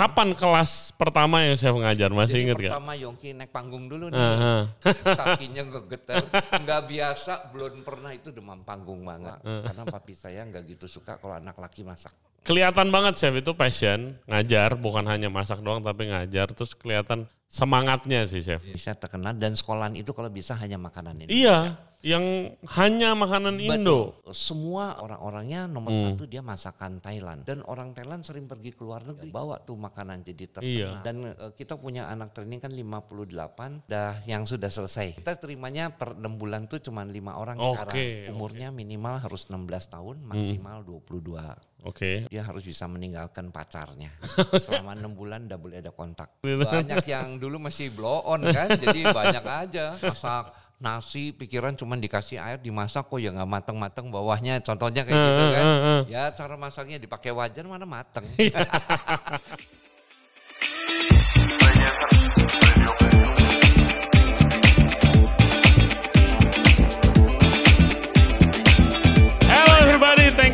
kapan kelas pertama yang chef ngajar? Masih Jadi inget gak? pertama Yongki naik panggung dulu nih. Aha. Kakinya ngegetar. Nggak biasa, belum pernah itu demam panggung banget. Karena papi saya nggak gitu suka kalau anak laki masak. Kelihatan banget chef itu passion, ngajar, bukan hanya masak doang tapi ngajar. Terus kelihatan semangatnya sih chef. Bisa terkenal dan sekolahan itu kalau bisa hanya makanan ini. Iya, yang hanya makanan Indo. Betul. Semua orang-orangnya nomor Hmm. satu dia masakan Thailand. Dan orang Thailand sering pergi ke luar negeri. Bawa tuh makanan jadi terkenal. Iya. Dan eh, kita punya anak training kan 58. Dah yang sudah selesai. Kita terimanya per 6 bulan tuh cuma lima orang Oke, sekarang. Umurnya minimal harus 16 tahun, maksimal 22. Oke. Dia harus bisa meninggalkan pacarnya. Selama enam bulan udah boleh ada kontak. Banyak yang dulu masih blow on kan. Jadi banyak aja. Masak nasi pikiran cuma dikasih air dimasak kok ya nggak mateng-mateng bawahnya contohnya kayak gitu kan ya cara masaknya dipakai wajan mana mateng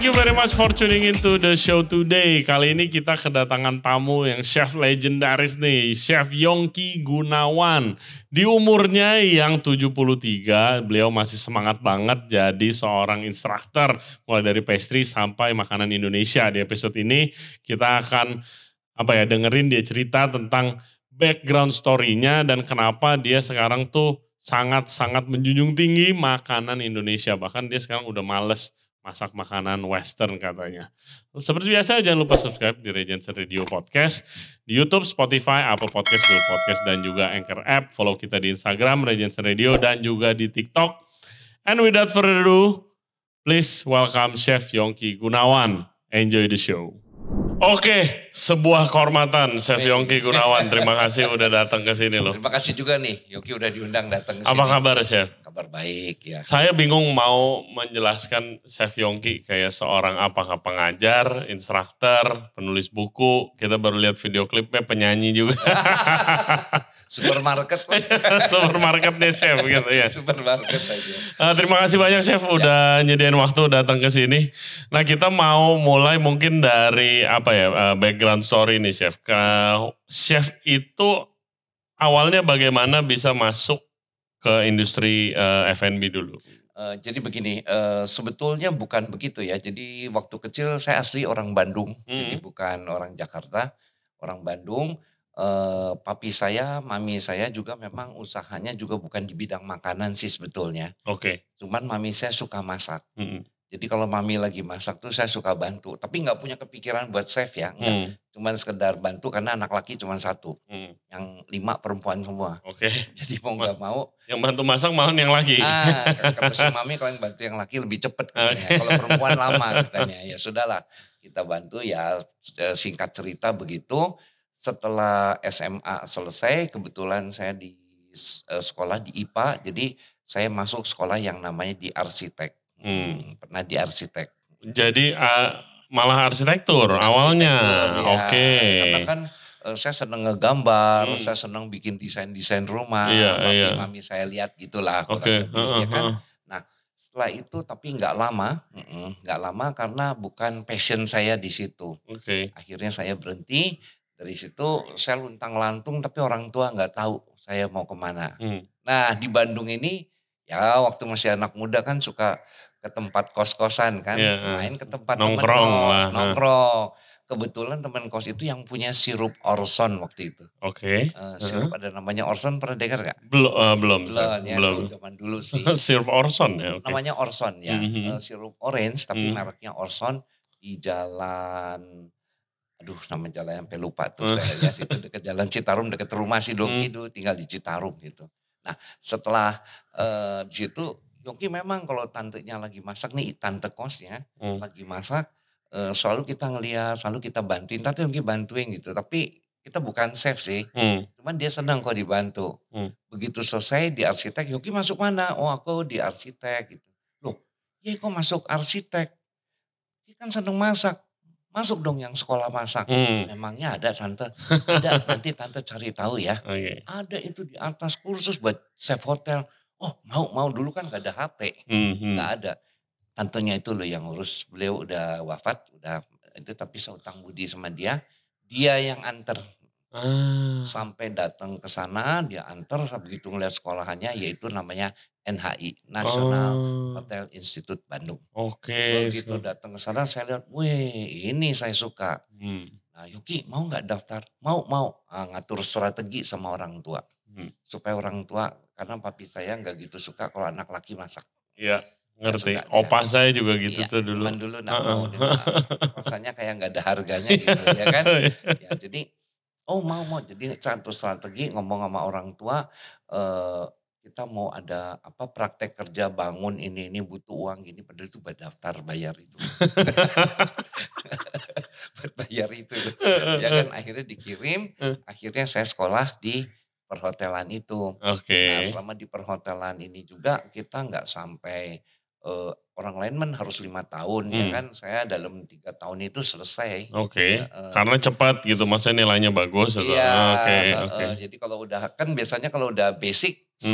you very much for tuning into the show today. Kali ini kita kedatangan tamu yang chef legendaris nih, Chef Yongki Gunawan. Di umurnya yang 73, beliau masih semangat banget jadi seorang instruktur mulai dari pastry sampai makanan Indonesia. Di episode ini kita akan apa ya dengerin dia cerita tentang background story-nya dan kenapa dia sekarang tuh sangat-sangat menjunjung tinggi makanan Indonesia. Bahkan dia sekarang udah males masak makanan western katanya. Seperti biasa jangan lupa subscribe di Regency Radio Podcast di YouTube, Spotify, Apple Podcast, Google Podcast dan juga Anchor App. Follow kita di Instagram Regency Radio dan juga di TikTok. And without further ado, please welcome Chef Yongki Gunawan. Enjoy the show. Oke, sebuah kehormatan Chef Yongki Gunawan. Terima kasih udah datang ke sini loh. terima kasih juga nih Yogi udah diundang datang ke sini Apa kabar Chef? kabar baik ya Saya bingung mau menjelaskan Chef Yongki kayak seorang apakah pengajar, instruktur, penulis buku. Kita baru lihat video klipnya penyanyi juga. supermarket Supermarketnya Chef gitu ya. supermarket aja Eh, terima kasih banyak Chef udah nyediain waktu datang ke sini. Nah kita mau mulai mungkin dari apa ya eh, background story nih Chef. Ke Chef itu awalnya bagaimana bisa masuk ke industri eh, F&B dulu? Eh, jadi begini, eh, sebetulnya bukan begitu ya. Jadi waktu kecil saya asli orang Bandung, jadi Hmm. bukan orang Jakarta, orang Bandung. Eh, papi saya, mami saya juga memang usahanya juga bukan di bidang makanan sih sebetulnya. Oke. Cuman mami saya suka masak. Mm-mm. Jadi kalau mami lagi masak tuh saya suka bantu. Tapi nggak punya kepikiran buat chef ya, enggak. Hmm, Cuman sekedar bantu karena anak laki cuma satu, hmm. yang lima perempuan semua. Oke. Jadi mau nggak mau Yang bantu masak malah yang laki. Ah, kata si mami kalau yang bantu yang laki lebih cepet katanya. Kalau perempuan lama katanya. Ya sudahlah, kita bantu ya eh, singkat cerita begitu. Setelah SMA selesai, kebetulan saya di eh, sekolah di IPA, jadi saya masuk sekolah yang namanya di arsitek. Hmm, pernah di arsitek. Jadi eh, malah arsitektur awalnya. Arsitektur, ya. Oke. Karena kan eh, saya seneng ngegambar, Hmm. saya seneng bikin desain-desain rumah. Iya, mami, iya. mami saya lihat gitulah. Oke. lebih, ya heeh, kan? heeh. Setelah itu tapi nggak lama, nggak lama karena bukan passion saya di situ. Oke. Akhirnya saya berhenti. Dari situ saya luntang lantung tapi orang tua nggak tahu saya mau ke mana. Hmm. Nah di Bandung ini ya waktu masih anak muda kan suka ke tempat kos-kosan kan, Iya, main ke tempat Nongkrong kos, lah, nongkrong. Kebetulan teman kos itu yang punya sirup Orson waktu itu. Oke. Eh, sirup ada namanya Orson pernah dengar nggak? Belum eh, belum Belum, ya, belum. zaman dulu sih. Sirup Orson ya. Oke. namanya Orson ya, Mhm. Eh, sirup orange tapi Hmm. mereknya Orson di jalan, aduh nama jalan sampai lupa tuh Hmm. saya lihat situ dekat jalan Citarum dekat rumah si Hmm. itu tinggal di Citarum gitu. Nah setelah eh, di situ Yongki memang kalau tantenya lagi masak nih tante kosnya Hmm. lagi masak eh, selalu kita ngeliat selalu kita bantuin tante Yongki bantuin gitu tapi kita bukan chef sih Hmm. cuman dia senang kok dibantu. Hmm. Begitu selesai di arsitek, Yogi masuk mana? Oh aku di arsitek gitu. Loh, ya kok masuk arsitek? Dia kan seneng masak. Masuk dong yang sekolah masak. Hmm. Memangnya ada tante? Ada, nanti tante cari tahu ya. Oke. Ada itu di atas kursus buat chef hotel. Oh mau, mau dulu kan gak ada HP. Hmm. Gak ada. Tantenya itu loh yang urus. Beliau udah wafat, udah itu tapi saya utang budi sama dia. Dia yang anter. Ah. Sampai datang ke sana, dia antar, begitu ngeliat sekolahannya, yaitu namanya NHI, National Oh. Hotel Institute Bandung. Oke. Begitu so- datang ke sana, saya lihat, wih ini saya suka. Hmm. Nah Yuki mau nggak daftar? Mau, mau. Ah, ngatur strategi sama orang tua. Hmm. Supaya orang tua, karena papi saya nggak gitu suka kalau anak laki masak. Iya, ngerti. suka. Opa saya juga gitu Iya, tuh dulu. Cuman dulu mau. Dia bilang, rasanya kayak nggak ada harganya gitu ya kan. Ya, jadi oh mau mau jadi satu strategi ngomong sama orang tua eh, kita mau ada apa praktek kerja bangun ini ini butuh uang gini padahal itu buat daftar bayar itu buat bayar itu ya kan akhirnya dikirim akhirnya saya sekolah di perhotelan itu Oke. nah selama di perhotelan ini juga kita nggak sampai eh, orang lain kan harus lima tahun ya Hmm. kan saya dalam tiga tahun itu selesai Oke. Eh, Karena cepat gitu, maksudnya nilainya bagus. atau- Iya, Oke, eh, oke. eh, jadi kalau udah kan biasanya kalau udah basic Hmm.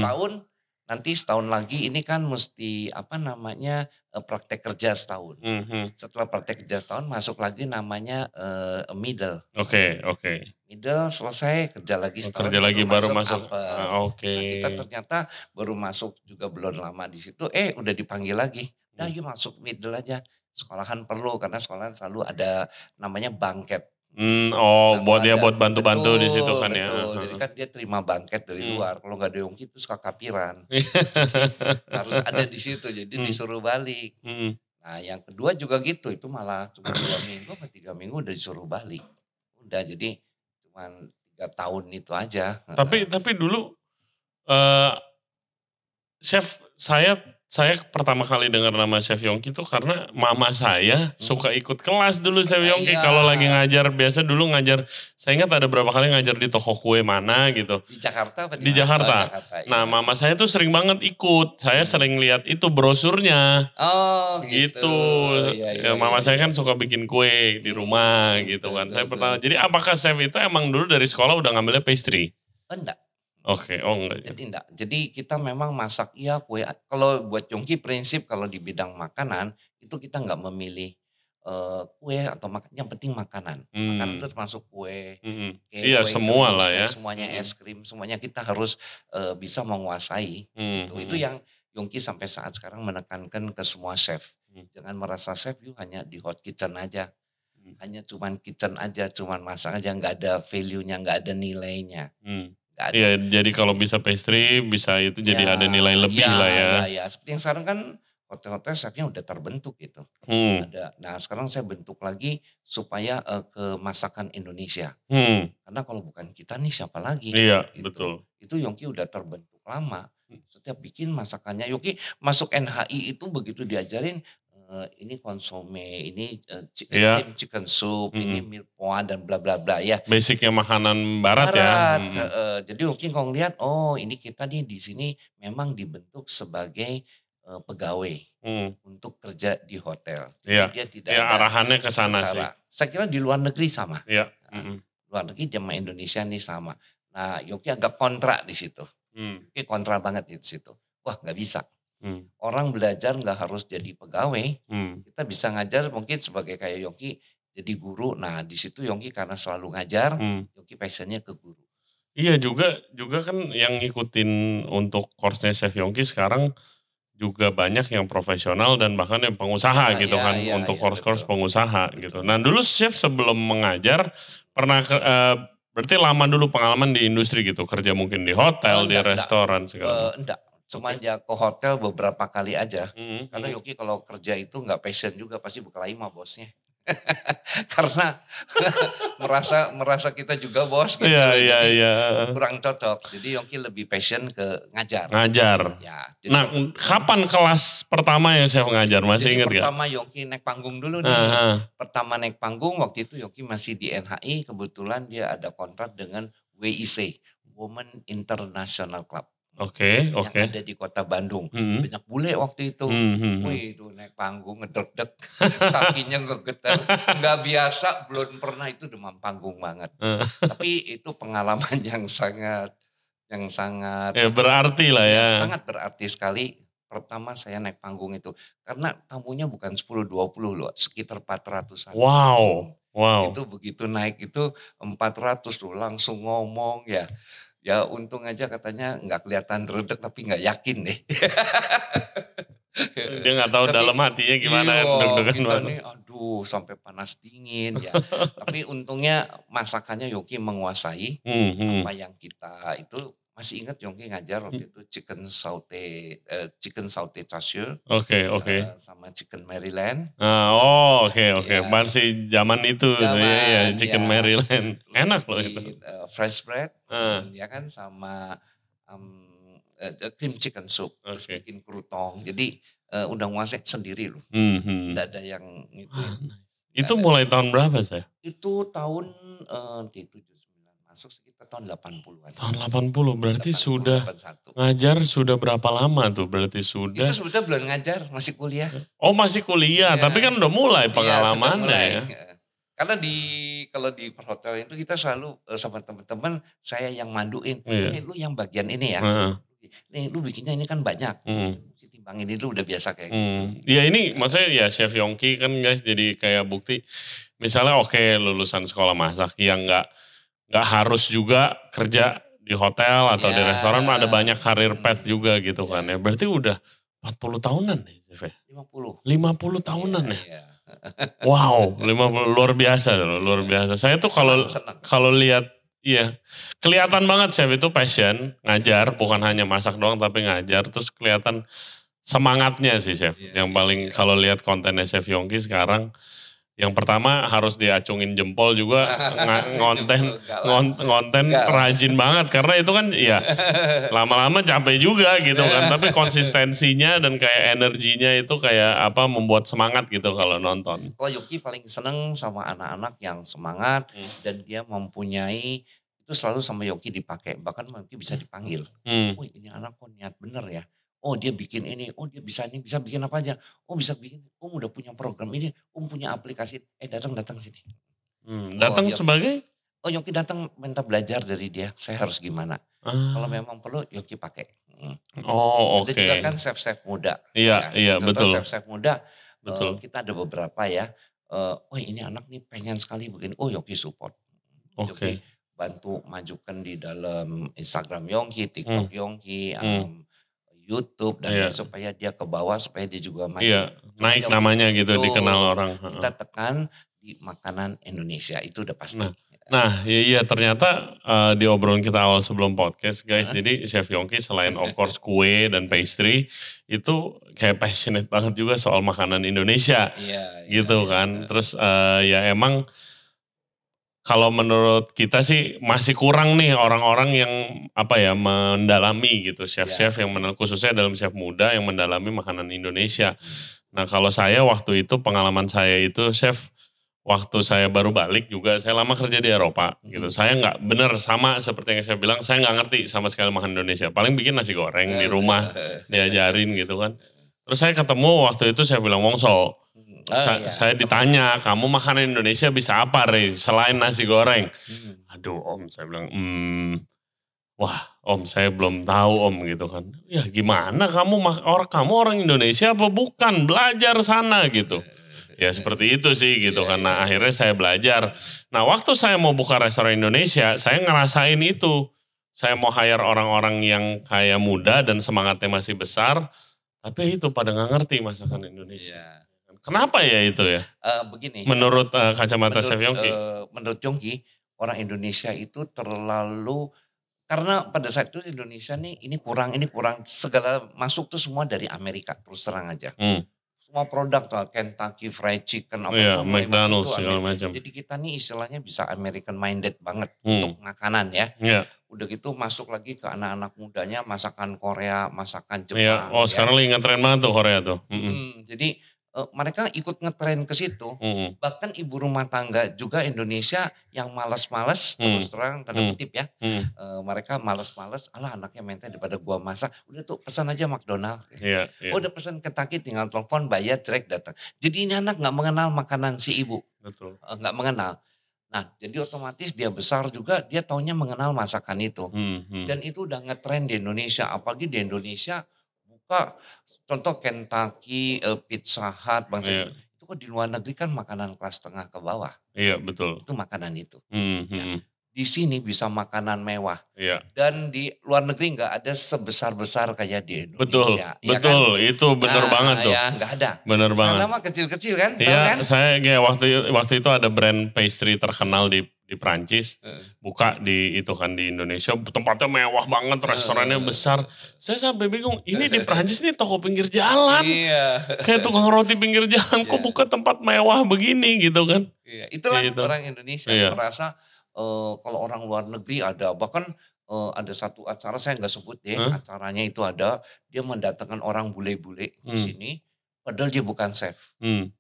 Nanti setahun lagi ini kan mesti apa namanya eh, praktek kerja setahun. Mhm. Setelah praktek kerja setahun masuk lagi namanya eh, middle. Oke, oke. Middle selesai kerja lagi setahun. Kerja lagi baru masuk. upper. Ah, Oke. Nah, kita ternyata baru masuk juga belum lama di situ, eh udah dipanggil lagi. Nah, Hmm. yuk masuk middle aja. Sekolahan perlu karena sekolahan selalu ada namanya bangket. Hmm, oh, Nah, buat ya ada- buat bantu-bantu di situ betul, kan ya. betul. Jadi kan dia terima bangket dari Hmm. luar. Kalau nggak ada yongki itu suka kapiran. Harus ada di situ. Jadi Hmm. disuruh balik. Hmm. Nah yang kedua juga gitu. Itu malah cuma dua minggu atau tiga minggu udah disuruh balik. Udah jadi cuma tiga tahun itu aja. Tapi tapi dulu eh chef saya saya pertama kali dengar nama Chef Yongki tuh karena mama saya suka ikut kelas dulu Chef Yongki iya. kalau lagi ngajar biasa dulu ngajar saya ingat ada berapa kali ngajar di toko kue mana gitu. di Jakarta apa Di mana? Jakarta. Oh, Jakarta, iya. Nah, mama saya tuh sering banget ikut. Saya Hmm. sering lihat itu brosurnya. Oh gitu. gitu. Iya, iya, ya, mama iya, saya iya. kan suka bikin kue di Hmm, rumah betul, gitu kan. betul, Saya pertama. Jadi apakah chef itu emang dulu dari sekolah udah ngambilnya pastry? Oh, enggak. Oke, oh enggak. ya. Jadi enggak. Jadi kita memang masak iya kue. Kalau buat Yongki prinsip kalau di bidang makanan itu kita nggak memilih eh, kue atau makan. Yang penting makanan. Makanan Hmm. itu termasuk kue, Mm-mm. kue, Iya, kue semua lah ya. Semuanya Mm-mm. es krim, semuanya kita harus eh, bisa menguasai. Hmm, Gitu. hmm. Itu yang Yongki sampai saat sekarang menekankan ke semua chef. Hmm. Jangan merasa chef you hanya di hot kitchen aja. Hmm. Hanya cuman kitchen aja, cuman masak aja, nggak ada value-nya, nggak ada nilainya. Hmm. Iya, jadi kalau bisa pastry, bisa itu jadi ada nilai lebih lah ya. Ya, ya. Seperti yang sekarang kan hotel-hotel chefnya udah terbentuk gitu. Hmm. Ada. Nah sekarang saya bentuk lagi supaya eh, ke masakan Indonesia. Hmm. Karena kalau bukan kita nih siapa lagi? Iya, Gitu. betul. Itu Yongki udah terbentuk lama. Hmm. Setiap bikin masakannya Yongki masuk NHI itu begitu diajarin eh, ini konsome, ini eh, chi- Iya. ini chicken soup, ini Mm-mm. milpoa dan bla bla bla ya. Basicnya makanan barat, ya. Barat, Hmm. eh, jadi mungkin kalau lihat, oh ini kita nih di sini memang dibentuk sebagai eh, pegawai Hmm. untuk kerja di hotel. Jadi Iya. Dia tidak Ya ada arahannya ke sana sih. Saya kira di luar negeri sama. Iya. Nah, Mm-mm. Luar negeri sama Indonesia nih sama. Nah Yogi agak kontra di situ. Hmm. Yogi kontra banget di situ. Wah nggak bisa. Hmm. Orang belajar nggak harus jadi pegawai. Hmm. Kita bisa ngajar mungkin sebagai kayak Yogi jadi guru. Nah di situ Yogi karena selalu ngajar, Hmm. Yogi passionnya ke guru. Iya juga juga kan yang ngikutin untuk course-nya Chef Yongki sekarang juga banyak yang profesional dan bahkan yang pengusaha Iya, gitu iya, kan iya, untuk iya, course-course betul. pengusaha gitu. Nah dulu chef sebelum mengajar pernah eh, berarti lama dulu pengalaman di industri gitu kerja mungkin di hotel, Oh, di enggak, enggak. restoran segala. Eh, macam. enggak, cuman Oke. dia ke hotel beberapa kali aja. Mm, Karena mm. Yogi kalau kerja itu nggak passion juga pasti berkelahi sama bosnya. Karena merasa merasa kita juga bos gitu. Iya iya jadi iya Kurang cocok. Jadi Yogi lebih passion ke ngajar. ngajar. Ya, jadi, Nah kapan kelas pertama yang chef ngajar masih jadi inget gak? pertama Yogi naik panggung dulu nih. Aha. Pertama naik panggung waktu itu Yogi masih di NHI. Kebetulan dia ada kontrak dengan WIC, Women International Club. Oke Yang oke. ada di kota Bandung. Hmm, Banyak bule waktu itu. hmm, hmm, hmm. Wih itu naik panggung ngedek-dek, kakinya ngegetar. Nggak biasa, belum pernah itu demam panggung banget. Tapi itu pengalaman yang sangat, yang sangat, Ya berarti lah ya. ya, sangat berarti sekali. Pertama saya naik panggung itu. Karena tamunya bukan 10-20 loh, sekitar 400-an. Wow. Wow. Itu begitu naik itu 400 tuh langsung ngomong ya. Ya untung aja katanya nggak kelihatan redek tapi nggak yakin deh. Dia nggak tahu Tapi, dalam hatinya gimana iya, deg-degan kita banget. nih aduh sampai panas dingin ya. Tapi untungnya masakannya Yogi menguasai Hmm, hmm. apa yang kita itu masih ingat Yongki ngajar waktu itu chicken saute eh, chicken saute chashu Oke, oke. eh, sama chicken Maryland Ah, oh, oke, oke. Iya. Masih zaman itu, Zaman, ya, ya, Chicken ya. Maryland. Terus Enak loh itu. eh, fresh bread Ah. ya kan sama um, eh, cream chicken soup terus Oke. bikin krutong jadi eh, udah nguasai sendiri loh Hmm, hmm. tidak ada yang itu Wah, nice. Itu mulai tahun berapa saya? itu tahun eh, di 79 masuk sekitar tahun 80-an Tahun 80, berarti 80, sudah 81. ngajar sudah berapa lama tuh? Berarti sudah. itu sebetulnya belum ngajar masih kuliah Oh masih kuliah, Iya. tapi kan udah mulai Iya, pengalamannya mulai. ya. Ya. Karena di kalau di perhotelan itu kita selalu eh, sama teman-teman saya yang manduin. Iya. Nih lu yang bagian ini ya. Heeh. Nih lu bikinnya ini kan banyak. Hmm. Si timbang ini lu udah biasa kayak gitu. Hmm. Ya ini maksudnya ya Chef Yongki kan guys jadi kayak bukti misalnya oke lulusan sekolah masak yang nggak nggak harus juga kerja di hotel atau di Ya. restoran mah ada banyak karir path Hmm. juga gitu kan ya. Berarti udah 40 tahunan nih Chef ya? 50. 50 tahunan ya? Iya. Wow, 50 luar biasa loh, luar biasa. Saya tuh kalau kalau lihat iya kelihatan banget chef itu passion ngajar bukan hanya masak doang tapi ngajar terus kelihatan semangatnya sih chef Iya, yang paling iya. kalau lihat kontennya chef Yongki sekarang yang pertama harus diacungin jempol juga ngonten ngon- ngonten rajin banget karena itu kan ya lama-lama capek juga gitu kan tapi konsistensinya dan kayak energinya itu kayak apa membuat semangat gitu kalau nonton Kalau Yuki paling seneng sama anak-anak yang semangat Hmm. dan dia mempunyai itu selalu sama Yoki dipakai bahkan Yoki bisa dipanggil. hmm. Oh ini anak kok niat bener ya. Oh dia bikin ini, oh dia bisa ini, bisa bikin apa aja. Oh bisa bikin, om udah punya program ini, om punya aplikasi. Eh datang datang sini. Hmm. datang dia- sebagai Oh Yoki datang minta belajar dari dia. Saya harus gimana? Ah. Kalau memang perlu Yoki pakai. Hmm. Oh oke. juga kan chef-chef muda. Iya Ya, iya betul Chef-chef muda. eh, betul. kita ada beberapa ya. Eh, oh ini anak nih pengen sekali begini. Oh Yoki support. Oke. Yoki bantu majukan di dalam Instagram Yongki, TikTok Yongki, Hmm. YouTube dan Iya. lain supaya dia ke bawah supaya dia juga maju. Iya naik Yang namanya gitu dikenal orang. Kita tekan di makanan Indonesia itu udah pasti. Nah iya, iya ternyata eh, di obrolan kita awal sebelum podcast guys. Hah? Jadi Chef Yongki selain of course kue dan pastry itu kayak passionate banget juga soal makanan Indonesia Iya, gitu iya, kan. iya. Terus eh, ya emang kalau menurut kita sih masih kurang nih orang-orang yang apa ya mendalami gitu chef-chef yang menal khususnya dalam chef muda yang mendalami makanan Indonesia. Nah kalau saya waktu itu pengalaman saya itu chef waktu saya baru balik juga saya lama kerja di Eropa gitu. Hmm. Saya nggak bener sama seperti yang saya bilang saya nggak ngerti sama sekali makan Indonesia. Paling bikin nasi goreng di rumah diajarin gitu kan. Terus saya ketemu waktu itu saya bilang Wongso, Oh, Sa- iya. saya ditanya, kamu makanan Indonesia bisa apa, Rey? Selain nasi goreng. Hmm. Aduh, Om, saya bilang, hmm, wah, Om, saya belum tahu, Om, gitu kan. Ya, gimana kamu orang kamu orang Indonesia apa bukan? Belajar sana gitu. Ya seperti itu sih gitu Iya, kan. Nah iya. akhirnya saya belajar. Nah waktu saya mau buka restoran Indonesia, saya ngerasain itu. Saya mau hire orang-orang yang kayak muda dan semangatnya masih besar. Tapi itu pada nggak ngerti masakan Indonesia. Iya. Kenapa ya itu ya? Eh, begini. Menurut eh, kacamata menurut, Chef Yongki? eh, menurut Yongki, orang Indonesia itu terlalu karena pada saat itu Indonesia nih ini kurang ini kurang segala masuk tuh semua dari Amerika terus terang aja. Hmm. Semua produk tuh Kentucky Fried Chicken apa Iya, masuk McDonald's segala macam. Jadi kita nih istilahnya bisa American minded banget Hmm. untuk makanan ya. Iya, Udah gitu masuk lagi ke anak-anak mudanya masakan Korea, masakan iya. Jepang. Oh ya. sekarang lagi ngetren banget tuh Korea tuh. Mm-mm. Hmm, jadi eh, mereka ikut ngetren ke situ Mm-mm. bahkan ibu rumah tangga juga Indonesia yang males-males Hmm. terus terang tanda Hmm. kutip ya Mm. eh, mereka males-males alah anaknya minta daripada gua masak udah tuh pesan aja McDonald Iya, iya. oh, udah pesan Kentucky tinggal telepon bayar direct datang jadi ini anak nggak mengenal makanan si ibu Betul. eh, nggak mengenal nah jadi otomatis dia besar juga dia taunya mengenal masakan itu Hmm, hmm. dan itu udah ngetren di Indonesia apalagi di Indonesia buka contoh Kentucky eh, Pizza Hut bangsa Iya. itu kok di luar negeri kan makanan kelas tengah ke bawah Iya betul. Itu makanan itu. Hmm, Ya. Di sini bisa makanan mewah Iya. dan di luar negeri nggak ada sebesar-besar kayak di Betul, Indonesia. ya kan? betul. Itu bener Nah, banget tuh. Ya nggak ada. Bener banget. Sana mah kecil-kecil kan, Iya, kan? saya kayak waktu waktu itu ada brand pastry terkenal di di Prancis buka di itu kan di Indonesia tempatnya mewah banget restorannya besar saya sampai bingung ini di Prancis nih toko pinggir jalan Iya. kayak tukang roti pinggir jalan kok Iya. buka tempat mewah begini gitu kan Iya, itulah Gitu. orang Indonesia Iya. merasa eh, kalau orang luar negeri ada bahkan eh, ada satu acara saya nggak sebut deh Hah? acaranya itu ada dia mendatangkan orang bule-bule ke Hmm. sini padahal dia bukan chef hmm.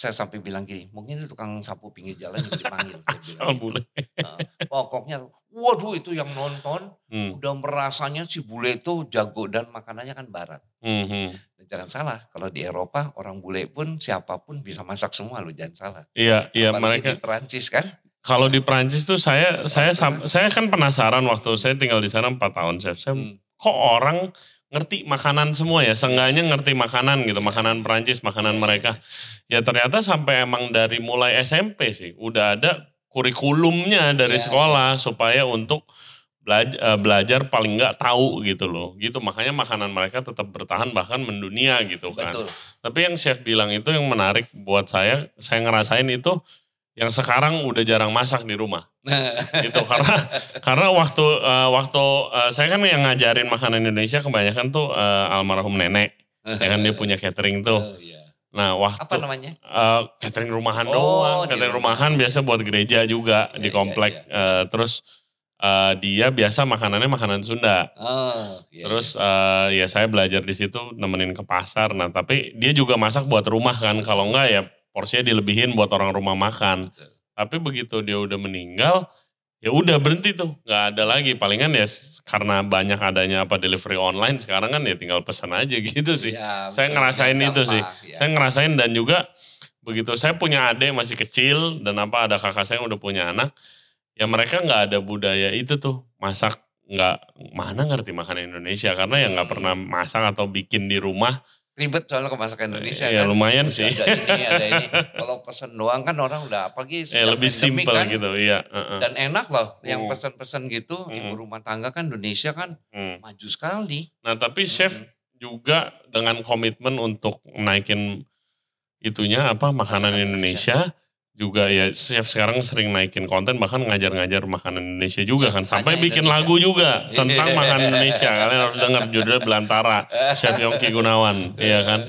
Saya sampai bilang gini mungkin itu tukang sapu pinggir jalan yang dipanggil Asal gitu. bule Nah, pokoknya waduh itu yang nonton hmm. udah merasanya si bule itu jago dan makanannya kan barat Hmm, hmm. Dan jangan salah kalau di Eropa orang bule pun siapa pun bisa masak semua loh jangan salah iya iya mereka di Perancis kan kalau di Prancis tuh saya saya sam- saya kan penasaran waktu saya tinggal di sana 4 tahun chef saya Hmm. kok orang ngerti makanan semua ya, seenggaknya ngerti makanan gitu, makanan Perancis, makanan mereka. Ya ternyata sampai emang dari mulai SMP sih, udah ada kurikulumnya dari Iya, sekolah supaya untuk belajar, belajar paling nggak tahu gitu loh. Gitu makanya makanan mereka tetap bertahan bahkan mendunia gitu kan. betul Tapi yang chef bilang itu yang menarik buat saya, saya ngerasain itu yang sekarang udah jarang masak di rumah. Gitu karena karena waktu eh, waktu eh, saya kan yang ngajarin makanan Indonesia kebanyakan tuh eh, almarhum nenek. Ya kan dia punya catering tuh. Oh, iya. nah waktu Apa namanya? eh, catering rumahan Oh, doang. catering rumah. rumahan biasa buat gereja juga Iya, di iya, komplek. Eh, terus eh, dia biasa makanannya makanan Sunda. Oh, iya, terus eh, ya saya belajar di situ nemenin ke pasar. Nah tapi dia juga masak buat rumah kan. Kalau enggak ya porsinya dilebihin buat orang rumah makan Betul. tapi begitu dia udah meninggal ya udah berhenti tuh nggak ada lagi palingan ya karena banyak adanya apa delivery online sekarang kan ya tinggal pesan aja gitu sih Iya, Saya betul. ngerasain Gampang, itu sih. iya. saya ngerasain dan juga begitu saya punya adik masih kecil dan apa ada kakak saya yang udah punya anak ya mereka nggak ada budaya itu tuh masak nggak mana ngerti makanan Indonesia karena ya nggak Hmm. pernah masak atau bikin di rumah ribet soalnya ke masakan Indonesia ya kan. lumayan Terus sih Ada ini, ada ini. Kalau pesen doang kan orang udah apalagi ya sejak lebih simpel kan, gitu iya heeh. Dan enak loh, yang Hmm. pesan-pesan gitu, ibu Hmm. rumah tangga kan Indonesia kan Hmm. maju sekali. nah tapi chef Hmm. juga dengan komitmen untuk naikin itunya apa makanan Masakan Indonesia. Juga ya chef sekarang sering naikin konten bahkan ngajar-ngajar makanan Indonesia juga kan sampai Hanya bikin Indonesia. lagu juga tentang makanan Indonesia kalian harus dengar judulnya Belantara Chef Yongki Gunawan iya kan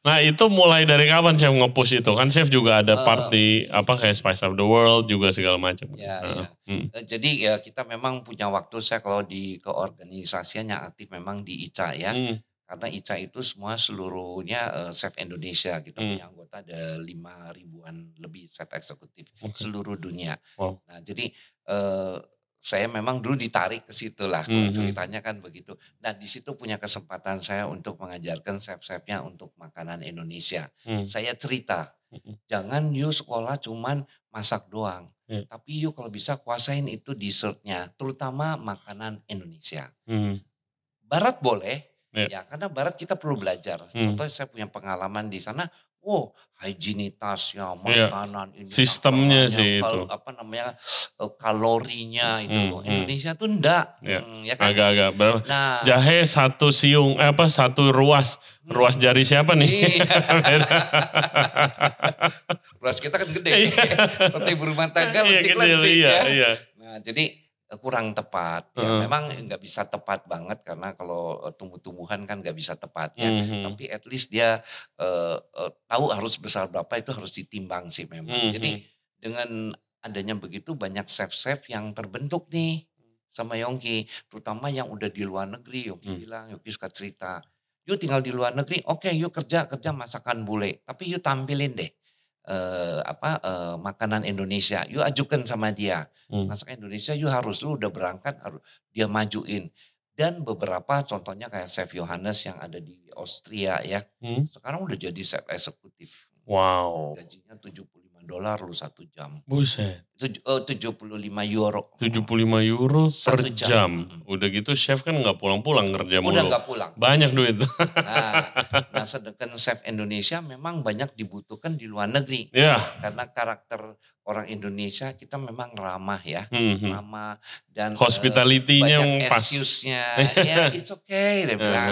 nah itu mulai dari kapan chef nge-push itu kan chef juga ada part Oh. di apa kayak Spice of the World juga segala macam Ya, Heeh. ya. Hmm. Eh, Jadi ya kita memang punya waktu saya kalau di keorganisasian yang aktif memang di ICA ya. Hmm. Karena ICA itu semua seluruhnya eh, chef Indonesia. Kita Hmm. punya anggota ada lima ribuan lebih chef eksekutif Oke. seluruh dunia. Wow. Nah jadi eh, saya memang dulu ditarik ke situ lah. Hmm, hmm. ceritanya kan begitu. Nah di situ punya kesempatan saya untuk mengajarkan chef-chefnya untuk makanan Indonesia. Hmm. Saya cerita, Hmm. jangan you sekolah cuman masak doang. Hmm. Tapi you kalau bisa kuasain itu dessertnya, terutama makanan Indonesia. Hmm. Barat boleh, Ya. ya karena Barat kita perlu belajar. Hmm. Contohnya saya punya pengalaman di sana, wow higienitasnya, Iya. makanan ini, Sistemnya sih itu. apa namanya eh, kalorinya itu Hmm, hmm. Indonesia tuh enggak, Ya. Hmm, ya kan? agak-agak Nah, jahe satu siung eh, apa satu ruas Hmm. ruas jari siapa nih Iya. Beras kita kan gede. Iya. Seperti ibu rumah tangga Iya, kecil, lentik-lentik iya, ya. iya. Nah, jadi kurang tepat. Ya, Heeh. memang nggak bisa tepat banget karena kalau eh, tumbuh-tumbuhan kan nggak bisa tepat ya. Mhm. Tapi at least dia eh, eh, tahu harus besar berapa itu harus ditimbang sih memang. Mhm. Jadi dengan adanya begitu banyak chef-chef yang terbentuk nih sama Yongki, terutama yang udah di luar negeri. Yongki Hmm. bilang, Yongki suka cerita, yuk tinggal di luar negeri, oke yuk kerja kerja masakan bule, tapi yuk tampilin deh eh, apa eh, makanan Indonesia, yuk ajukan sama dia Hmm. masakan Indonesia, yuk harus lu udah berangkat harus dia majuin. Dan beberapa contohnya kayak Chef Yohanes yang ada di Austria ya, Hmm. sekarang udah jadi chef eksekutif, Wow. gajinya 75 dolar lu satu jam, Buset. Tuj- eh, 75 euro. 75 euro per Satu jam. jam. Udah gitu chef kan nggak pulang-pulang kerja Udah mulu. nggak pulang. Banyak duit. Nah, nah sedangkan chef Indonesia memang banyak dibutuhkan di luar negeri ya. karena karakter orang Indonesia kita memang ramah ya, Hmm, ramah dan eh, Hospitality-nya banyak yang pas. excuse-nya. ya it's okay dia bilang.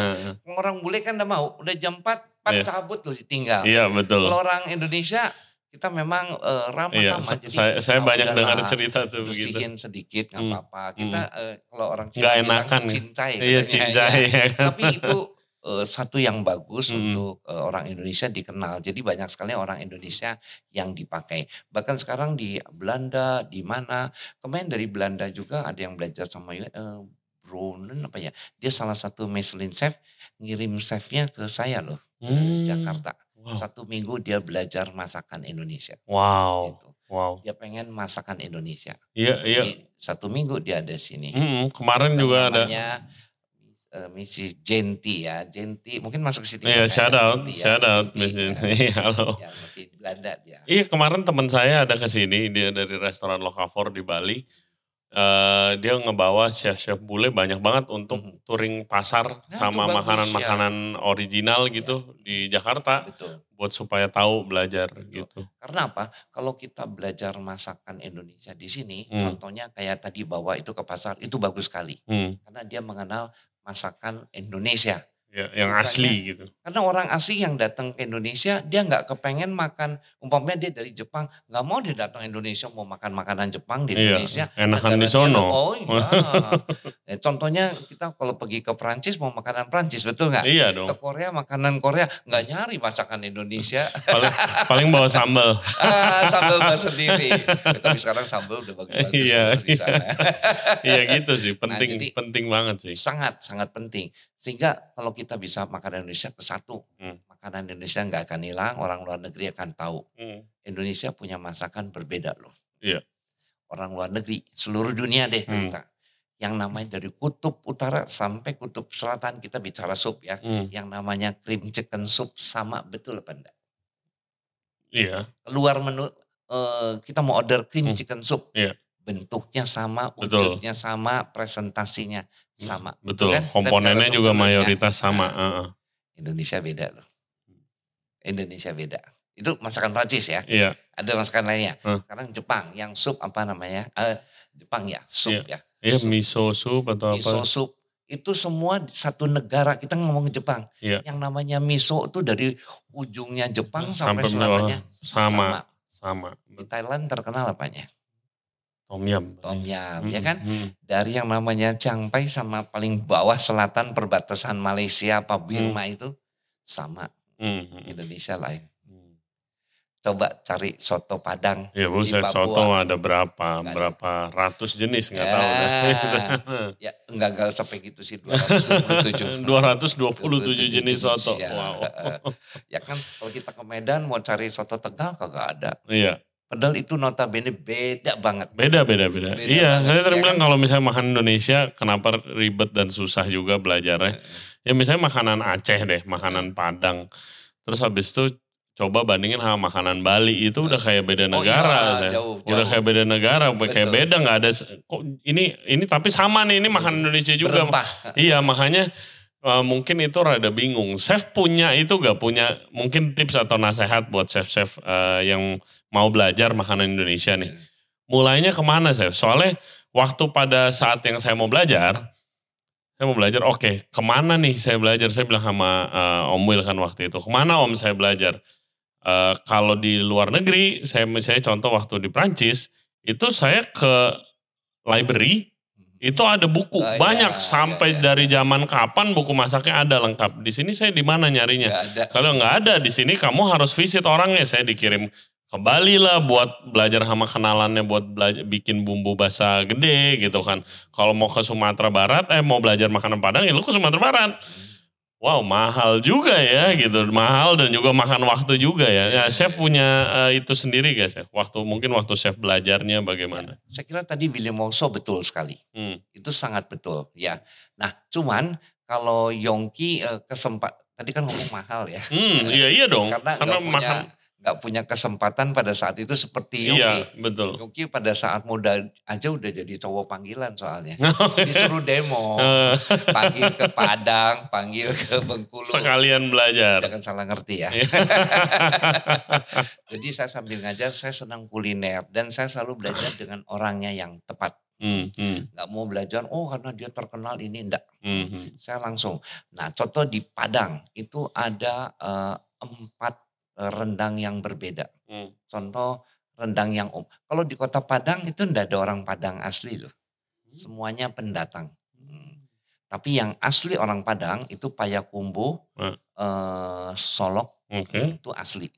Orang bule kan udah mau, udah jam 4, 4 Iya. cabut loh ditinggal. Iya betul. Kalau orang Indonesia kita memang Iya, ramah-ramah. sa- Jadi saya, saya "Ah, banyak dengar cerita tuh begitu. bersihin sedikit nggak Hmm. apa-apa. Kita eh, kalau orang Cina Nggak enakan ya. cincai. Iya katanya, cincai ya. ya kan. Tapi itu eh, satu yang bagus Hmm. untuk eh, orang Indonesia dikenal. Jadi banyak sekali orang Indonesia yang dipakai. Bahkan sekarang di Belanda, di mana kemarin dari Belanda juga ada yang belajar sama eh, Brunen apa ya? Dia salah satu Michelin chef ngirim chefnya ke saya loh Hmm. Jakarta. Wow. Satu minggu dia belajar masakan Indonesia. Wow. Gitu. Wow. Dia pengen masakan Indonesia. Iya iya. Satu minggu dia ada sini. Hmm, kemarin juga ada. namanya eh, Misi Genti ya, Genti mungkin masuk ke situ. Iya, ya, shout kayak out, Genti ya, shout out, Miss ya. Genti. Halo. Ya, masih Belanda dia. Iya kemarin teman saya ada ke sini, dia dari restoran Lokavor di Bali. Eh, dia ngebawa chef-chef bule banyak banget untuk Mhm. touring pasar Nah, sama makanan-makanan original gitu di Jakarta Betul. buat supaya tahu belajar Betul. gitu. Karena apa? Kalau kita belajar masakan Indonesia di sini, Hmm. contohnya kayak tadi bawa itu ke pasar, itu bagus sekali. Hmm, Karena dia mengenal masakan Indonesia. Ya, yang Bukannya- asli gitu. Karena orang asing yang datang ke Indonesia, dia nggak kepengen makan, umpamanya dia dari Jepang, nggak mau dia datang Indonesia mau makan makanan Jepang di Iya, Indonesia. enakan di sono. Oh iya. Eh, Contohnya kita kalau pergi ke Prancis mau makanan Prancis, betul nggak? Iya Ke dong. Korea makanan Korea nggak nyari masakan Indonesia, Paling, paling bawa sambal. ah, sambal bahasa sendiri. Eh, Tapi sekarang sambal udah bagus-bagus Iya, di sana. Iya gitu sih, penting jadi- penting banget sih. sangat sangat penting. Sehingga kalau kita bisa makan Indonesia ke satu, Hmm. makanan Indonesia nggak akan hilang, orang luar negeri akan tahu. Hmm, Indonesia punya masakan berbeda loh. Iya. Orang luar negeri, seluruh dunia deh cerita. Yang namanya dari kutub utara sampai kutub selatan kita bicara sup ya. hmm, Yang namanya cream chicken soup sama betul apa enggak? Iya, Luar menu eh, kita mau order cream Hmm. chicken soup. Iya. Bentuknya sama, Betul. wujudnya sama, presentasinya sama. betul. kan? Komponennya juga sup mayoritas sama. Nah, heeh. Indonesia beda loh. Indonesia beda. Itu masakan Prancis ya. Iya, Ada masakan lainnya. Hmm. Sekarang Jepang yang sup apa namanya? Eh, Jepang ya, sup ya. iya Sup, miso soup atau miso apa? sup. Itu semua satu negara. Kita ngomong Jepang. Iya. Yang namanya miso itu dari ujungnya Jepang sampai, Sampai bawah. selatannya Sama. Sama. Di Thailand terkenal apanya? Tom yum. Tom yum, Hmm, ya kan? hmm, Dari yang namanya Chiang Mai sama paling bawah selatan perbatasan Malaysia apa Burma itu sama hmm, hmm, Indonesia lain. hmm. Coba cari soto Padang. Ya buset Papua. soto ada berapa ada. berapa ratus jenis nggak Ya. tahu dah. Ya enggak enggak sampai gitu sih 227. 227 jenis soto. Ya, Wow. ya kan kalau kita ke Medan mau cari soto Tegal kagak ada. Iya, Padahal itu notabene beda banget. beda beda beda. Beda iya, banget, saya sering ya bilang kalau misalnya makan Indonesia kenapa ribet dan susah juga belajarnya. Ya misalnya makanan Aceh deh, makanan Padang. Terus habis itu coba bandingin sama makanan Bali itu udah kayak beda Oh negara. iya, saya. jauh, Udah jauh. kayak beda negara, kayak Betul. beda nggak ada. Kok ini ini tapi sama nih ini makanan Indonesia juga. Berempah. Iya makanya eh, mungkin itu rada bingung. Chef punya itu gak punya mungkin tips atau nasihat buat chef-chef eh, yang mau belajar makanan Indonesia nih. Mulainya ke mana chef? Soalnya waktu pada saat yang saya mau belajar, saya mau belajar, oke ke mana nih saya belajar? Saya bilang sama eh, Om Will kan waktu itu, ke mana Om saya belajar? Eh, kalau di luar negeri, saya misalnya contoh waktu di Prancis, itu saya ke library, itu ada buku Oh, iya, banyak iya, sampai iya. dari zaman kapan buku masaknya ada lengkap. Di sini saya di mana nyarinya? Kalau nggak ada di sini kamu harus visit orangnya. Saya dikirim ke Bali lah buat belajar sama kenalannya buat belajar bikin bumbu basa gede gitu kan. Kalau mau ke Sumatera Barat eh mau belajar makanan Padang ya lu ke Sumatera Barat. Wow mahal juga ya gitu, mahal dan juga makan waktu juga ya. Ya chef punya eh, itu sendiri guys ya. Waktu mungkin waktu chef belajarnya bagaimana? Saya kira tadi William Wongso betul sekali. Hmm. Itu sangat betul ya. Nah cuman kalau Yongki eh, kesempat tadi kan ngomong mahal ya. Hmm, iya iya dong. Karena Karena punya makan nggak punya kesempatan pada saat itu seperti Yongki. Iya, betul. Yongki pada saat muda aja udah jadi cowok panggilan soalnya. Disuruh demo, Eh, panggil ke Padang, panggil ke Bengkulu. Sekalian belajar. Jangan salah ngerti ya. Iya. Jadi saya sambil ngajar, saya senang kuliner dan saya selalu belajar dengan orangnya yang tepat. Hmm, hmm, Nggak mau belajar, oh karena dia terkenal ini enggak. hmm, hmm. Saya langsung. Nah contoh di Padang itu ada eh, empat rendang yang berbeda. Hmm. Contoh rendang yang um. Kalau di kota Padang itu enggak ada orang Padang asli loh. Semuanya pendatang. Hmm. Tapi yang asli orang Padang itu Payakumbuh, Hmm. eh, Solok, Oke. itu asli.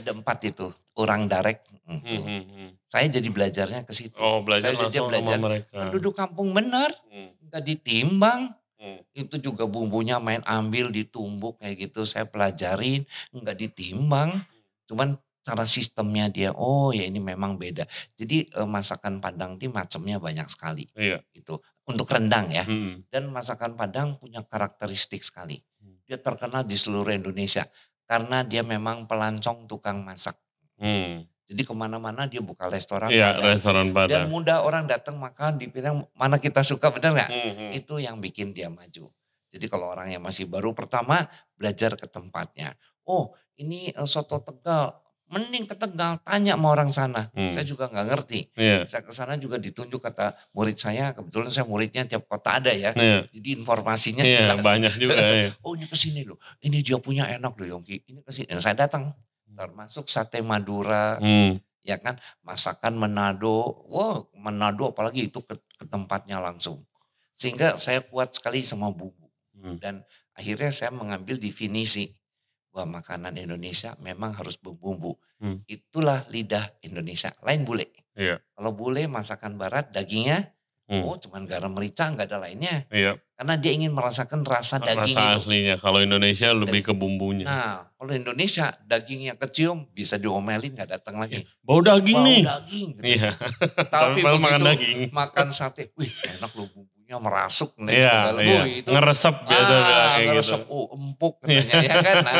Ada empat itu, orang Darek. hmm, Hmm, hmm, hmm. Saya jadi belajarnya ke situ. Oh, belajar Saya jadi belajar. Penduduk kampung benar, Hmm, nggak ditimbang. Hmm. Itu juga bumbunya main ambil, ditumbuk kayak gitu. Saya pelajarin, nggak ditimbang. Cuman cara sistemnya dia, oh ya ini memang beda. Jadi eh, masakan Padang ini macamnya banyak sekali. Iya. Itu untuk rendang ya. Hmm, Dan masakan Padang punya karakteristik sekali. Hmm. Dia terkenal di seluruh Indonesia. Karena dia memang pelancong tukang masak. hmm. Jadi ke mana-mana dia buka restoran Iya, Padang. restoran Dan Padang. mudah orang datang makan dibilang mana kita suka benar nggak? Hmm, hmm. Itu yang bikin dia maju. Jadi kalau orang yang masih baru pertama belajar ke tempatnya. Oh ini eh, soto Tegal, mending ke Tegal tanya sama orang sana. Hmm. Saya juga nggak ngerti. Iya, Saya ke sana juga ditunjuk kata murid saya, kebetulan saya muridnya tiap kota ada ya. iya. Jadi informasinya Iya, jelas. banyak juga ya. Oh ini ke sini loh. Ini dia punya enak loh Yongki. Ini ke sini. Dan saya datang. Termasuk sate Madura, Hmm, ya kan? Masakan Manado wow Manado apalagi itu ke, ke tempatnya langsung. Sehingga saya kuat sekali sama bumbu. Hmm. dan akhirnya saya mengambil definisi bahwa makanan Indonesia memang harus berbumbu. Hmm. itulah lidah Indonesia. Lain bule. Iya. kalau bule masakan barat dagingnya Hmm. oh cuman garam merica nggak ada lainnya Iya, karena dia ingin merasakan rasa daging rasa itu aslinya. Kalau Indonesia lebih ke bumbunya. nah kalau Indonesia dagingnya kecium bisa diomelin nggak datang lagi Bau daging Bau nih. daging gitu. Iya, tapi padahal makan begitu daging. makan sate, wih enak loh bumbunya merasuk nih Iya, ke dalam. iya. Wih, itu Ngeresep biasa ah, bilang kayak gitu. ngeresep, oh empuk katanya ya kan. Nah,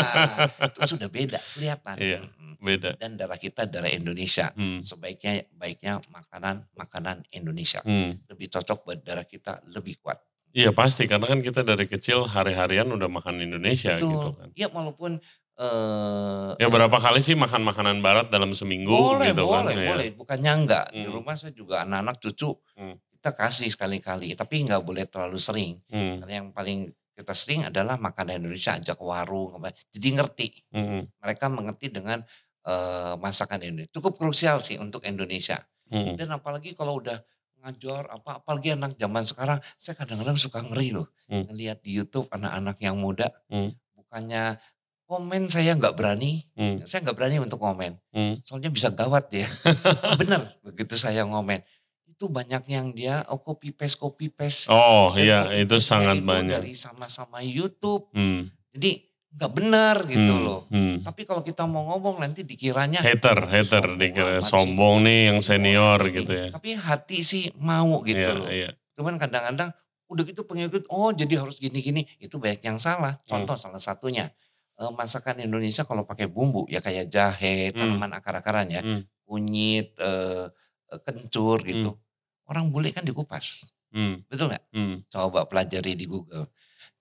itu sudah beda kelihatan. Iya. Mm-mm. Beda. Dan darah kita darah Indonesia. Hmm. Sebaiknya baiknya makanan makanan Indonesia. Hmm. Lebih cocok buat darah kita lebih kuat. Iya pasti karena kan kita dari kecil hari-harian udah makan Indonesia Itu gitu kan. ya walaupun eh Ya berapa kali sih makan makanan barat dalam seminggu boleh, gitu kan. boleh, ya. boleh. Bukannya enggak. Di Hmm. rumah saya juga anak-anak cucu Hmm. Kita kasih sekali-kali. Tapi enggak boleh terlalu sering. Hmm. Karena yang paling kita sering adalah makanan Indonesia ajak warung. Jadi ngerti. Hmm. Mereka mengerti dengan eh, masakan Indonesia. Cukup krusial sih untuk Indonesia. Hmm. Dan apalagi kalau udah ngajar apa apalagi anak zaman sekarang saya kadang-kadang suka ngeri loh Hmm. ngelihat di YouTube anak-anak yang muda Hmm. bukannya komen saya nggak berani Hmm. saya nggak berani untuk komen Hmm. soalnya bisa gawat ya bener begitu saya ngomen itu banyak yang dia oh copy paste copy paste Oh Dan iya itu sangat itu banyak. dari sama-sama YouTube Hmm. jadi nggak benar gitu Hmm. loh Hmm. tapi kalau kita mau ngomong nanti dikiranya Hater, hater sombong dikira sih. sombong nih yang senior Ini. gitu ya. tapi hati sih mau gitu Iya, loh iya. cuman kadang-kadang udah gitu pengikut oh jadi harus gini-gini itu banyak yang salah Hmm. contoh salah satunya eh, masakan Indonesia kalau pakai bumbu ya kayak jahe Hmm. tanaman akar-akaran ya Hmm. kunyit eh, eh, kencur gitu orang bule kan dikupas Hmm. betul nggak Hmm. coba pelajari di Google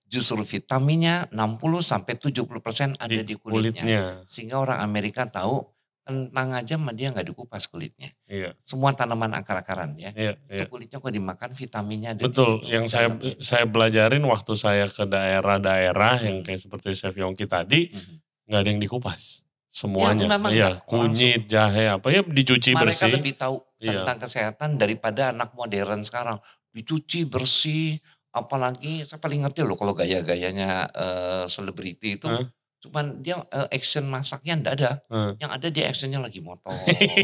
justru vitaminnya 60 sampai 70% ada di, Di kulitnya. kulitnya. sehingga orang Amerika tahu kentang aja mah dia nggak dikupas kulitnya Iya, semua tanaman akar-akaran ya iya, iya. itu kulitnya kok dimakan vitaminnya ada di Betul, situ, yang saya saya belajarin waktu saya ke daerah-daerah yang Hmm. kayak seperti Chef Yongki tadi, Mhm. nggak ada yang dikupas. Semuanya, memang iya, kunyit, jahe, apa ya dicuci mereka bersih. lebih tahu Iya. tentang kesehatan daripada anak modern sekarang. Dicuci bersih apalagi saya paling ngerti loh kalau gaya-gayanya eh, selebriti itu. Hah? cuman dia eh, action masaknya ndak ada. Hmm. yang ada dia actionnya lagi motong.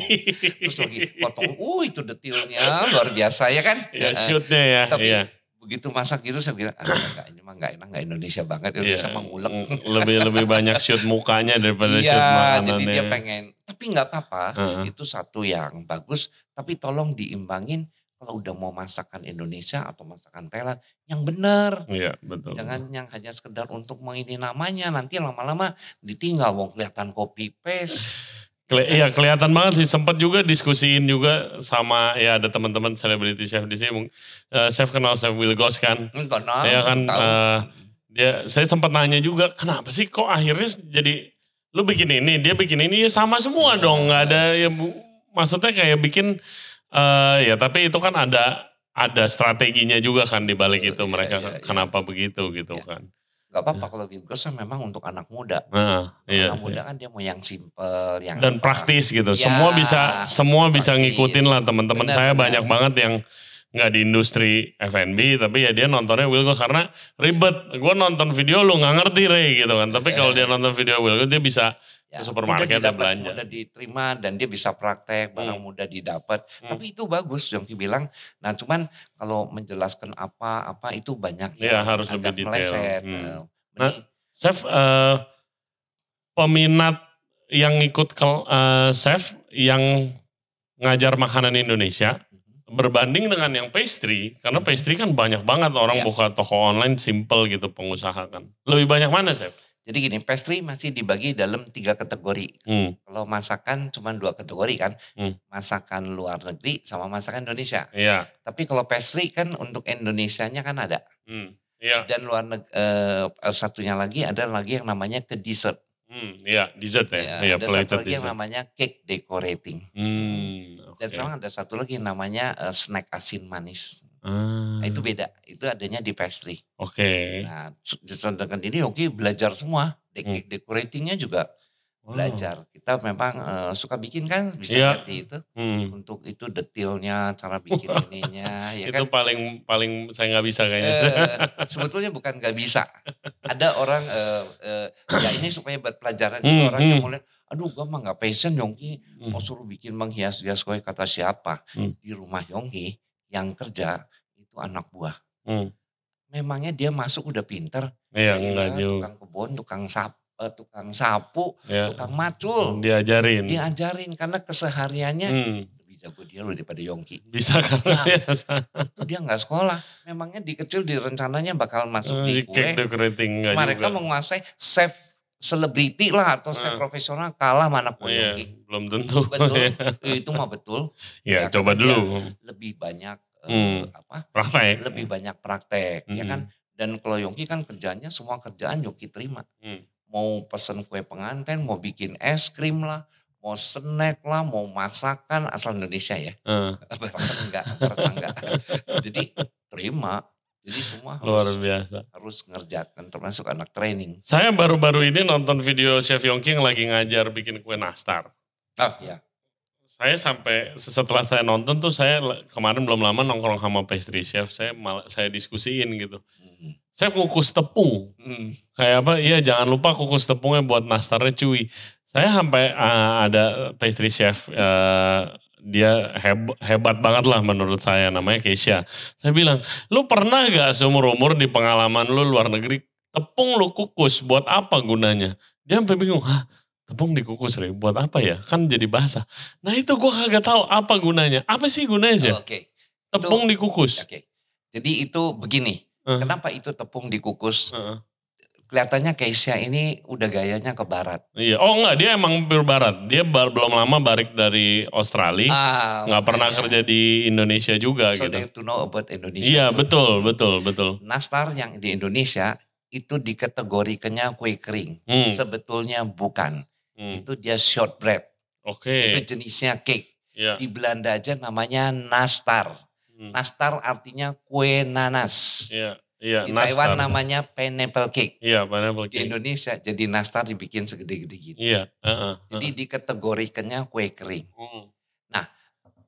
Terus lagi potong. Uh itu detailnya luar biasa ya kan? Ya shootnya ya, tapi iya. begitu masak gitu saya bilang ah, enggak, ini mah enggak enak enggak Indonesia banget. Indonesia Iya, mah ngulek lebih lebih banyak shoot mukanya daripada shoot iya makanannya. jadi dia pengen tapi nggak apa-apa Heeh. itu satu yang bagus tapi tolong diimbangin kalau udah mau masakan Indonesia atau masakan Thailand yang benar. Iya, betul. Jangan yang hanya sekedar untuk mengini namanya nanti lama-lama ditinggal mau kelihatan copy paste. Keli iya kelihatan banget sih sempat juga diskusiin juga sama ya ada teman-teman selebriti chef di sini uh, chef kenal chef Will Ghost kan Kenal, ya kan tahu. uh, dia saya sempat nanya juga kenapa sih kok akhirnya jadi lu bikin ini dia bikin ini ya sama semua Iya. dong nggak ada ya bu- maksudnya kayak bikin eh ya tapi itu kan ada ada strateginya juga kan di balik Iya, itu iya, mereka iya, iya. kenapa begitu gitu Iya. kan Gak apa-apa kalau Wilgos kan memang untuk anak muda. nah, iya, anak muda kan dia mau yang simple, yang dan praktis gitu. Ya, semua bisa semua bisa praktis. ngikutin lah teman-teman saya benar. banyak banget yang nggak di industri F&B tapi ya dia nontonnya Wilgo karena ribet. Gue nonton video lu nggak ngerti Ray gitu kan. Tapi kalau dia nonton video Wilgo dia bisa Ya, ke supermarket dan belanja. mudah diterima dan dia bisa praktek barang Hmm. mudah didapat Hmm. tapi itu bagus Jongki bilang nah cuman kalau menjelaskan apa apa itu banyak Iya, yang harus lebih agak detail. meleset Hmm. Eh, Nah, Chef eh, peminat yang ikut ke eh, chef yang ngajar makanan Indonesia. Berbanding dengan yang pastry karena Mhm. pastry kan banyak banget orang Iya. buka toko online simple gitu pengusaha kan lebih banyak mana chef? jadi gini pastry masih dibagi dalam tiga kategori Hmm, kalau masakan cuma dua kategori kan Hmm. masakan luar negeri sama masakan Indonesia iya, tapi kalau pastry kan untuk Indonesianya kan ada hmm, iya, dan luar neg- eh, satunya lagi ada lagi yang namanya ke dessert hmm, iya, dessert ya, Ya, iya, ada satu lagi yang dessert. namanya cake decorating Hmm, Dan oke. sekarang ada satu lagi yang namanya eh, snack asin manis. Ah, Nah, itu beda. Itu adanya di pastry. Oke. Nah, se- sedangkan ini Yogi belajar semua. Hmm. cake decoratingnya juga. Belajar. Kita memang eh, suka bikin kan, bisa di itu. Hmm. Untuk itu detailnya, cara bikin ininya, ya itu kan. paling paling saya nggak bisa kayaknya. Eh, sebetulnya bukan nggak bisa. Ada orang, eh, eh, ya ini supaya buat pelajaran Hmm, orang yang hmm. mau lihat, aduh gua mah nggak passion Yongki, Hmm. mau suruh bikin menghias-hias kue kata siapa. Hmm. Di rumah Yongki yang kerja itu anak buah. Hmm. Memangnya dia masuk udah pinter. Iya, Ya enggak. Tukang kebun, tukang sap, eh, tukang sapu, Ya. tukang macul. Diajarin. Diajarin karena kesehariannya Hmm. lebih jago dia loh daripada Yongki. Bisa karena Nah, biasa. Itu dia nggak sekolah. Memangnya di kecil di rencananya bakal masuk Eh, di kue. Mereka juga. menguasai chef selebriti lah atau chef Eh. profesional kalah mana kue Iya, Yongki. belum tentu. Betul. Eh, itu mah betul. ya, Ya, coba dulu. Lebih banyak eh, Hmm. apa? Praktek. Lebih banyak praktek, ya kan? Hmm. Dan kalau Yongki kan kerjanya semua kerjaan Yongki terima. Hmm. Mau pesen kue pengantin, mau bikin es krim lah, mau snack lah, mau masakan asal Indonesia ya. Bahkan enggak, enggak. Jadi terima. Jadi semua luar harus biasa. harus ngerjakan termasuk anak training. Saya baru-baru ini nonton video Chef Yongki yang lagi ngajar bikin kue nastar. Oh ya. Saya sampai setelah saya nonton tuh saya kemarin belum lama nongkrong sama pastry chef, saya malah saya diskusiin gitu. Hmm. Saya kukus tepung. Hmm. Kayak apa? Iya jangan lupa kukus tepungnya buat nastarnya cuy. Saya sampai ah, ada pastry chef eh, dia heb- hebat banget lah menurut saya namanya Keisha. Saya bilang, lu pernah gak seumur umur di pengalaman lu luar negeri tepung lu kukus buat apa gunanya? Dia sampai bingung, hah tepung dikukus Re, buat apa ya? Kan jadi basah. Nah itu gua kagak tahu apa gunanya. Apa sih gunanya sih? Oh, Oke. Tepung dikukus. Oke. Jadi itu begini. Eh. Kenapa itu tepung dikukus? Heeh. Kelihatannya Keisha ini udah gayanya ke barat. Iya. Oh enggak, dia emang pure barat. Dia bar- belum lama balik dari Australia. Ah, nggak pernah kerja di Indonesia juga So gitu. have to know about Indonesia. Iya food. betul betul betul. Nastar yang di Indonesia itu dikategorikannya kue kering. Hmm. Sebetulnya bukan. Hmm. Itu dia shortbread. Oke. Itu jenisnya cake. Iya. Di Belanda aja namanya nastar. Hmm. Nastar artinya kue nanas. Iya iya. Di nastar. Taiwan namanya pineapple cake. Iya pineapple Di cake. Indonesia jadi nastar dibikin segede-gede gitu. Iya. heeh, Jadi heeh. dikategorikannya kue kering. Hmm.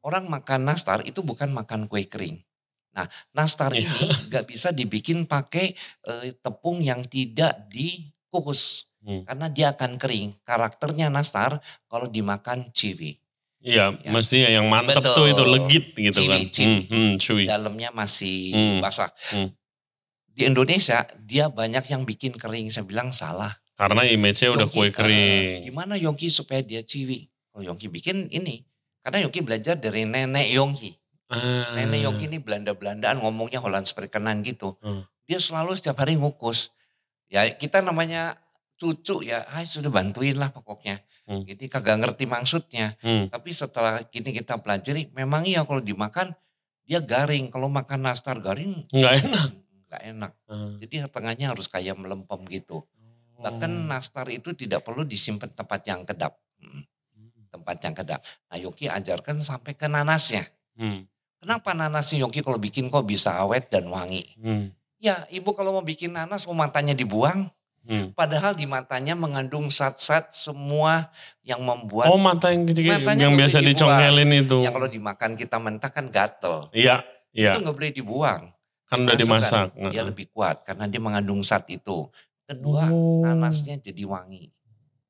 Orang makan nastar itu bukan makan kue kering. Nah, nastar Iya. ini nggak bisa dibikin pakai eh, tepung yang tidak dikukus. Hmm. Karena dia akan kering. Karakternya nastar kalau dimakan ciwi. Iya, Ya. mestinya yang mantep Betul. tuh itu legit gitu Ciwi, kan. ciwi. Hmm, hmm. Dalamnya masih Hmm. basah. Hmm. Di Indonesia dia banyak yang bikin kering. Saya bilang salah. Karena image-nya udah Yongki, kue eh, kering. gimana Yongki supaya dia ciwi? Kalau Yongki bikin ini. Karena Yongki belajar dari nenek Yongki. Ah. Nenek Yoki ini Belanda-Belandaan ngomongnya Holland Sprikenan gitu. Hmm. Dia selalu setiap hari ngukus. Ya kita namanya cucu ya, ay sudah bantuin lah pokoknya. Hmm. Jadi kagak ngerti maksudnya. Hmm. Tapi setelah gini kita pelajari, memang iya kalau dimakan dia garing. Kalau makan nastar garing, nggak enak. Nggak enak. Hmm. Jadi tengahnya harus kayak melempem gitu. Bahkan oh. nastar itu tidak perlu disimpan tempat yang kedap. Hmm. Tempat yang kedap. Nah Yoki ajarkan sampai ke nanasnya. Hmm. Kenapa nanasnya Yoki kalau bikin kok bisa awet dan wangi? Hmm. Ya ibu kalau mau bikin nanas mau matanya dibuang. Hmm. Padahal di matanya mengandung zat-zat semua yang membuat Oh, mata yang gitu, yang biasa dicongelin itu. Yang kalau dimakan kita mentah kan gatel. Iya, iya. Itu nggak boleh dibuang. Kan udah dimasak. Kan, dia lebih kuat karena dia mengandung zat itu. Kedua, oh. nanasnya jadi wangi.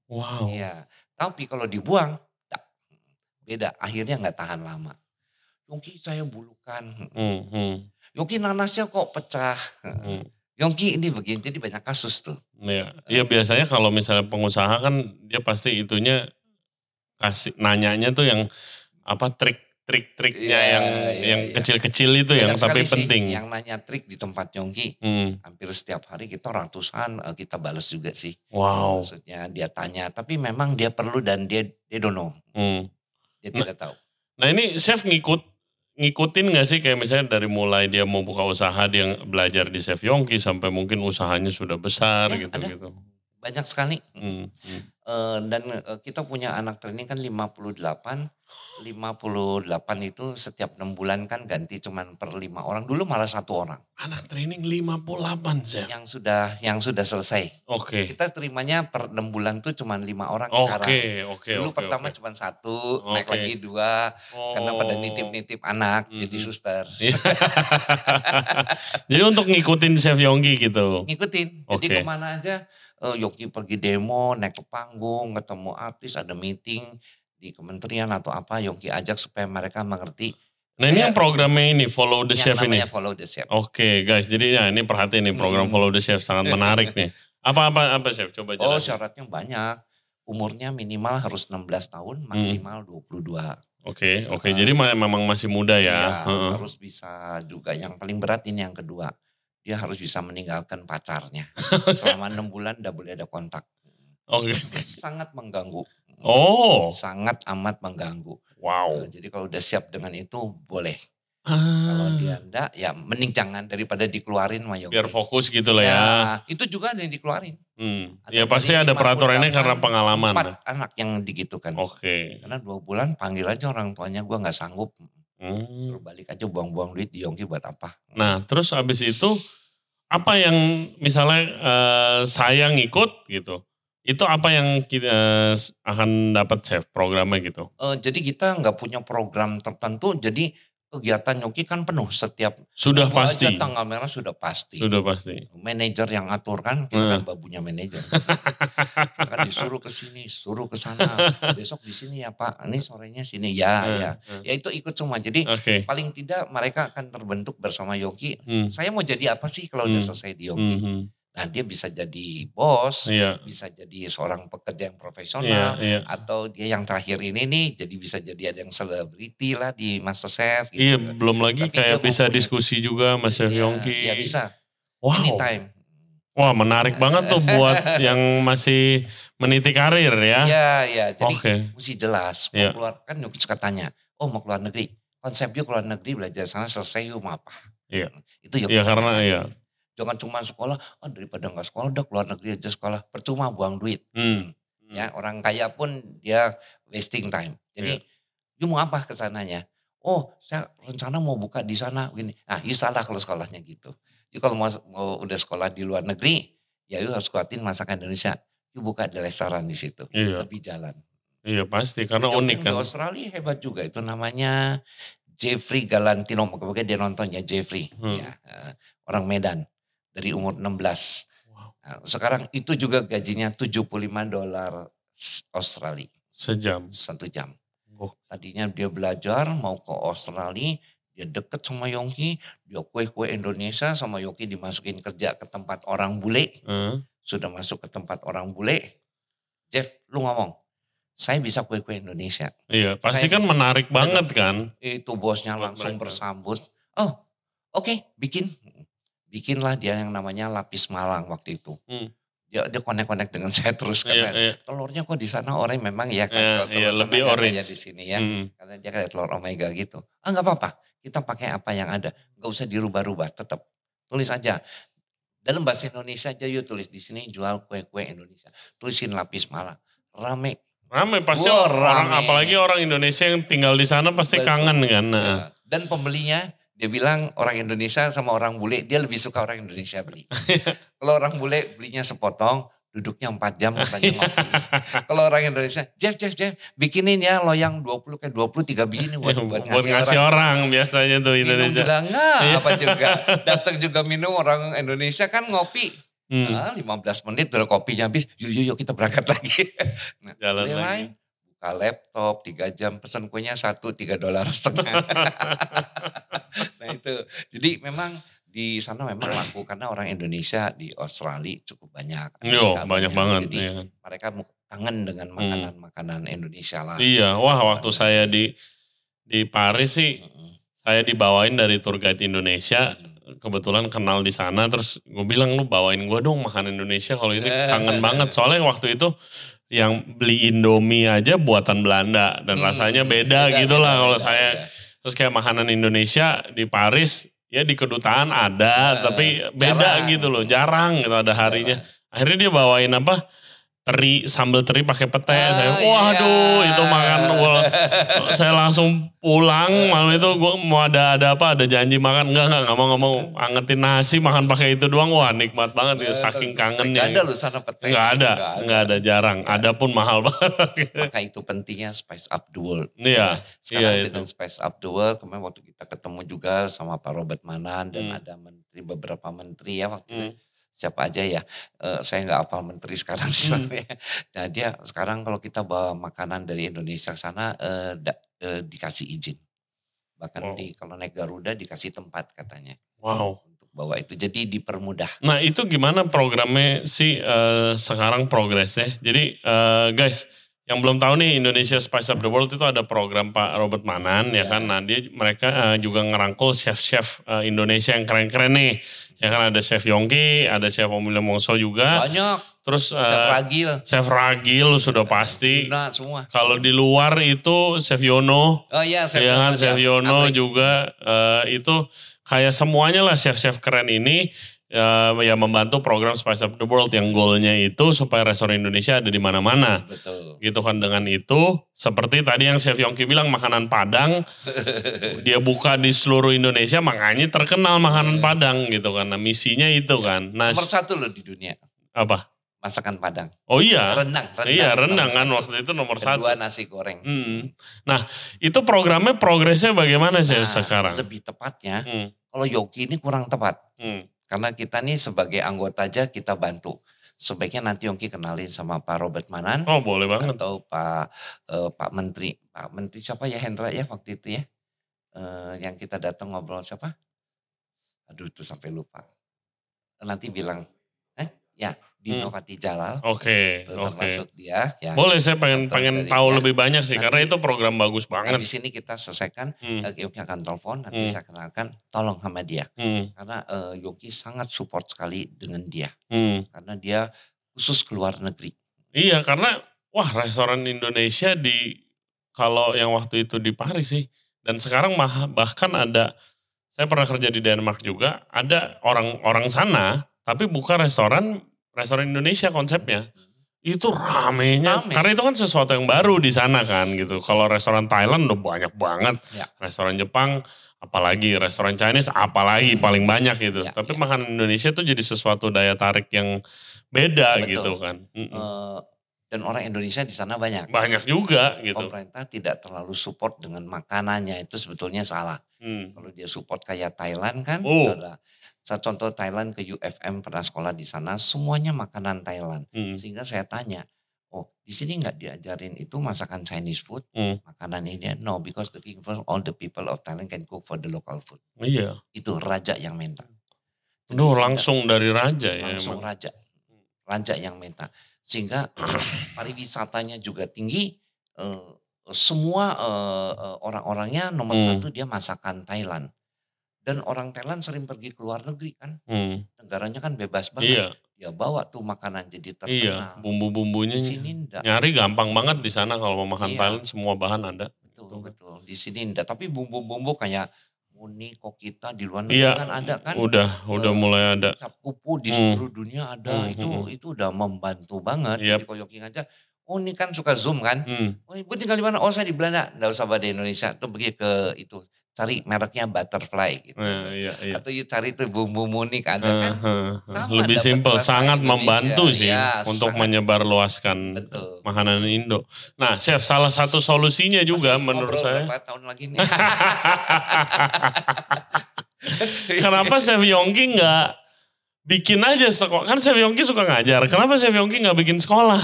Wow. Iya. Tapi kalau dibuang, beda. Akhirnya nggak tahan lama. Yongki saya bulukan. Hmm, hmm. Yongki nanasnya kok pecah. Hmm. Yongki ini begini, jadi banyak kasus tuh. Iya, ya, biasanya kalau misalnya pengusaha kan dia pasti itunya kasih nanyanya tuh yang apa trik trik-triknya ya, yang ya, yang iya. kecil-kecil ya. itu Banyak yang tapi penting. Sih yang nanya trik di tempat Yongki, hmm. hampir setiap hari kita ratusan eh, kita balas juga sih. Wow. Maksudnya dia tanya, tapi memang dia perlu dan dia dia don't know. Hmm. Dia nah, tidak tahu. Nah ini chef ngikut ngikutin gak sih kayak misalnya dari mulai dia mau buka usaha dia belajar di Chef Yongki sampai mungkin usahanya sudah besar ya, gitu ada. gitu. Banyak sekali. Hmm, hmm. Uh, dan uh, kita punya anak training kan 58 58 itu setiap 6 bulan kan ganti cuman per 5 orang. Dulu malah satu orang. Anak training 58 sih. Yang sudah yang sudah selesai. Oke. Okay. Kita terimanya per 6 bulan tuh cuman 5 orang okay, sekarang. Oke, okay, oke. Dulu okay, pertama okay. cuma satu, okay. naik lagi dua. Oh. Karena pada nitip-nitip anak mm -hmm. jadi suster. Iya. jadi untuk ngikutin Chef Yonggi gitu. Ngikutin. Okay. Jadi ke mana aja uh, Yogi pergi demo, naik ke panggung, ketemu artis, ada meeting di kementerian atau apa Yongki ajak supaya mereka mengerti. Nah ini yang programnya ini Follow the Chef ini. Follow the Chef. Oke okay, guys, jadi ya ini perhatian nih program hmm. Follow the Chef sangat menarik nih. Apa-apa apa Chef? Coba jelaskan. Oh syaratnya banyak. Umurnya minimal harus 16 tahun, hmm. maksimal hmm. 22. Oke, okay, oke. Okay. Uh, jadi memang masih muda ya. Iya, harus bisa juga. Yang paling berat ini yang kedua. Dia harus bisa meninggalkan pacarnya. Selama enam bulan tidak boleh ada kontak. Oke. Okay. Sangat mengganggu. Oh. Sangat amat mengganggu. Wow. Nah, jadi kalau udah siap dengan itu boleh. Ah. Kalau dia enggak ya mending jangan daripada dikeluarin sama Biar fokus gitu lah ya. ya. Itu juga ada yang dikeluarin. Hmm. Ya pasti ada peraturannya karena pengalaman. Empat anak yang digitukan. Oke. Okay. Karena dua bulan panggil aja orang tuanya gue nggak sanggup. Hmm. Suruh balik aja buang-buang duit di Yongki buat apa. Nah terus abis itu apa yang misalnya uh, saya ngikut gitu itu apa yang kita akan dapat chef programnya gitu? Uh, jadi kita nggak punya program tertentu, jadi kegiatan Yoki kan penuh setiap sudah pasti aja tanggal merah sudah pasti sudah pasti manajer yang atur kan kita hmm. kan babunya manajer kan disuruh ke sini suruh ke sana besok di sini ya pak ini sorenya sini ya hmm. ya hmm. ya itu ikut semua jadi okay. paling tidak mereka akan terbentuk bersama Yoki hmm. saya mau jadi apa sih kalau hmm. udah selesai di Yoki hmm. Nah dia bisa jadi bos, iya. bisa jadi seorang pekerja yang profesional, iya, iya. atau dia yang terakhir ini nih jadi bisa jadi ada yang selebriti lah di Masterchef. Gitu. Iya, belum lagi Tapi kayak bisa punya, diskusi juga Mas Chef iya, Yongki. Iya bisa. Wow. Anytime. Wah menarik banget tuh buat yang masih meniti karir ya. Iya, iya. Jadi okay. mesti jelas. Mau yeah. keluar, kan Yongki suka tanya, oh mau keluar negeri. Konsep yuk keluar negeri belajar sana selesai yuk mau apa. Iya. Itu Yongki. Iya karena iya. Jangan cuma sekolah, oh daripada nggak sekolah udah keluar negeri aja sekolah. Percuma buang duit. Hmm. hmm. Ya orang kaya pun dia wasting time. Jadi yeah. you mau apa ke sananya? Oh saya rencana mau buka di sana begini. Nah you salah kalau sekolahnya gitu. You kalau mau, mau udah sekolah di luar negeri, ya you harus kuatin masakan Indonesia. You buka di restoran di situ. Iya. Lebih jalan. Iya pasti karena unik kan. Di Australia hebat juga itu namanya Jeffrey Galantino. Mungkin dia nontonnya Jeffrey. Hmm. Ya, eh, orang Medan dari umur 16. Wow. Nah, sekarang itu juga gajinya 75 dolar Australia. Sejam? Satu jam. Oh. Tadinya dia belajar mau ke Australia, dia deket sama Yongki, dia kue-kue Indonesia sama Yongki dimasukin kerja ke tempat orang bule. Hmm. Sudah masuk ke tempat orang bule, Jeff lu ngomong, saya bisa kue-kue Indonesia. Iya, pasti Saya- kan menarik banget kan. Itu bosnya langsung bersambut. Oh, oke, bikin. Bikinlah dia yang namanya lapis Malang waktu itu. Hmm. Dia dia konek-konek dengan saya terus Iya, karena iya. telurnya kok di sana orang memang ya kan Iya, iya, telur lebih orange. kayak di sini ya. Hmm. Karena dia kayak telur omega gitu. Ah nggak apa-apa, kita pakai apa yang ada. Nggak usah dirubah-rubah, tetap tulis aja. Dalam bahasa Indonesia aja yuk tulis di sini jual kue-kue Indonesia. Tulisin lapis malang. Rame. Rame pasti Wah, orang rame. apalagi orang Indonesia yang tinggal di sana pasti Betul. kangen kan. Nah. Ya. Dan pembelinya dia bilang orang Indonesia sama orang bule dia lebih suka orang Indonesia beli. Kalau orang bule belinya sepotong, duduknya 4 jam katanya ngopi. Kalau orang Indonesia, Jeff, Jeff, Jeff, bikinin ya loyang 20 kayak 23 biji nih buat, buat buat ngasih orang. orang biasanya tuh Minum Indonesia. juga enggak, Iya. apa juga. Datang juga minum orang Indonesia kan ngopi. Hmm, Nah, 15 menit udah kopinya habis, yuk yuk yuk kita berangkat lagi. Nah, Jalan lagi. lain, buka laptop 3 jam, pesan kuenya satu 3 dolar setengah. nah itu, jadi memang di sana memang laku karena orang Indonesia di Australia cukup banyak. Yo, Amerika banyak banget. Jadi iya. mereka kangen dengan makanan-makanan Indonesia lah. Iya, wah waktu saya di di Paris sih Mm-mm. saya dibawain dari tour guide Indonesia kebetulan kenal di sana terus gue bilang lu bawain gue dong makan Indonesia kalau ini kangen banget soalnya waktu itu yang beli Indomie aja buatan Belanda. Dan Hmm, rasanya beda, gitu lah kalau beda, saya. beda. terus kayak makanan Indonesia di Paris ya di kedutaan ada Eh, tapi beda jarang. gitu loh jarang gitu ada harinya. Akhirnya dia bawain apa teri sambal teri pakai pete Ah, saya iya. waduh itu makan wah, saya langsung pulang malam itu gue mau ada ada apa ada janji makan. Enggak enggak nggak mau nggak mau. Angetin nasi makan pakai itu doang. Wah nikmat banget ya saking kangennya ada loh sana pete. nggak ada nggak ada. jarang. Nggak ada pun mahal banget. Maka itu pentingnya spice up the world. iya Sekarang iya dengan spice up the world, kemarin waktu kita ketemu juga sama Pak Robert Manan dan Hmm. ada menteri beberapa menteri ya waktu itu. Hmm. Siapa aja ya, Eh, saya nggak hafal menteri sekarang sebenarnya. Nah dia sekarang kalau kita bawa makanan dari Indonesia ke sana eh, da- eh, dikasih izin. Bahkan Wow. di kalau naik Garuda dikasih tempat katanya wow untuk bawa itu. Jadi dipermudah. Nah itu gimana programnya sih eh, sekarang progresnya? Jadi eh, guys yang belum tahu nih Indonesia Spice Up the World itu ada program Pak Robert Manan ya Ya. kan. Nah dia mereka eh, juga ngerangkul chef-chef eh, Indonesia yang keren-keren nih. Ya kan ada Chef Yongki, ada Chef Om William Wongso juga. Banyak, Terus eh, Chef Ragil, Chef Ragil sudah pasti. Juna semua. Kalau di luar itu Chef Yono. Oh iya, Chef Ya kan Yono, Chef. Yono Amrik. juga eh, itu kayak semuanya lah chef-chef keren ini eh, ya membantu program Spice Up the World yang goalnya itu supaya restoran Indonesia ada di mana-mana. Betul. Gitu kan dengan itu seperti tadi yang Chef Yongki bilang makanan Padang dia buka di seluruh Indonesia makanya terkenal makanan Iya. Padang gitu kan. Nah misinya itu kan. Nah Nomor satu loh di dunia, apa? masakan Padang. Oh iya. Rendang, rendang. Iya nomor rendang kan satu. waktu itu nomor satu. Kedua nasi goreng. Hmm. Nah itu programnya progresnya bagaimana sih Nah, sekarang? Lebih tepatnya, Hmm. kalau Yoki ini kurang tepat. Hmm. Karena kita nih sebagai anggota aja kita bantu. Sebaiknya nanti Yongki kenalin sama Pak Robert Manan Oh boleh banget. atau Pak eh, Pak Menteri. Pak Menteri siapa ya Hendra ya waktu itu ya? Eh, yang kita datang ngobrol siapa? Aduh itu sampai lupa. Nanti bilang, eh ya Dino Hmm. Fatih Jalal. Oke, oke. termasuk dia. Ya. Boleh saya pengen pengen tahu dia. lebih banyak sih karena Nanti- itu program bagus banget. Habis ini kita selesaikan, Hmm, eh, Yoki akan telepon, nanti Hmm. saya kenalkan, tolong sama dia. hmm, Karena eh, Yoki sangat support sekali dengan dia. hmm. Karena dia khusus keluar negeri. Iya karena wah restoran Indonesia di kalau yang waktu itu di Paris sih dan sekarang mah, bahkan ada saya pernah kerja di Denmark juga ada orang-orang sana tapi buka restoran restoran Indonesia konsepnya itu ramenya Rame. karena itu kan sesuatu yang baru di sana kan gitu. Kalau restoran Thailand udah banyak banget, Ya. restoran Jepang apalagi restoran Chinese apalagi Hmm. paling banyak gitu. Ya, Tapi ya. makanan Indonesia tuh jadi sesuatu daya tarik yang beda Betul. gitu kan. Eh, dan orang Indonesia di sana banyak. banyak juga gitu. Pemerintah tidak terlalu support dengan makanannya itu sebetulnya salah. Hmm. Kalau dia support kayak Thailand kan, Oh. itu ada. Saya contoh Thailand ke UFM pernah sekolah di sana, semuanya makanan Thailand. Hmm. Sehingga saya tanya, oh di sini nggak diajarin itu masakan Chinese food, Hmm. makanan ini? No, because the king for all the people of Thailand can cook for the local food. Iya. Itu raja yang minta. Sehingga- langsung dari raja ya langsung emang. raja, raja yang minta. Sehingga pariwisatanya juga tinggi uh, semua uh, uh, orang-orangnya nomor Hmm. satu dia masakan Thailand. Dan orang Thailand sering pergi ke luar negeri kan, Hmm. negaranya kan bebas banget. Iya, Dia bawa tuh makanan jadi iya. terkenal. Bumbu-bumbunya Di sini enggak. nyari gampang banget di sana kalau mau makan Iya. Thailand semua bahan ada. Betul, betul. Di sini enggak. Tapi bumbu-bumbu kayak muni, kokita di luar negeri Iya, kan ada kan. udah udah Eh, mulai ada. Cap kupu di Hmm. seluruh dunia ada. Hmm, Itu hmm, itu udah membantu banget. Yap. Jadi kalau Yoking aja, oh ini kan suka zoom kan. Hmm. Oh ibu tinggal di mana? Oh saya di Belanda. Nggak usah pada Indonesia. Tuh pergi ke itu. Cari mereknya butterfly gitu. Nah, iya, iya. Atau you cari tuh bumbu munik ada Eh, kan. eh. Sama, Lebih simpel, sangat Indonesia. membantu sih Iya, untuk sangat. menyebarluaskan Betul. makanan Indo. Nah, chef salah satu solusinya juga Masih menurut saya. Berapa tahun lagi nih? Kenapa Chef Yongki nggak bikin aja sekolah? Kan Chef Yongki suka ngajar. Kenapa Chef Yongki nggak bikin sekolah?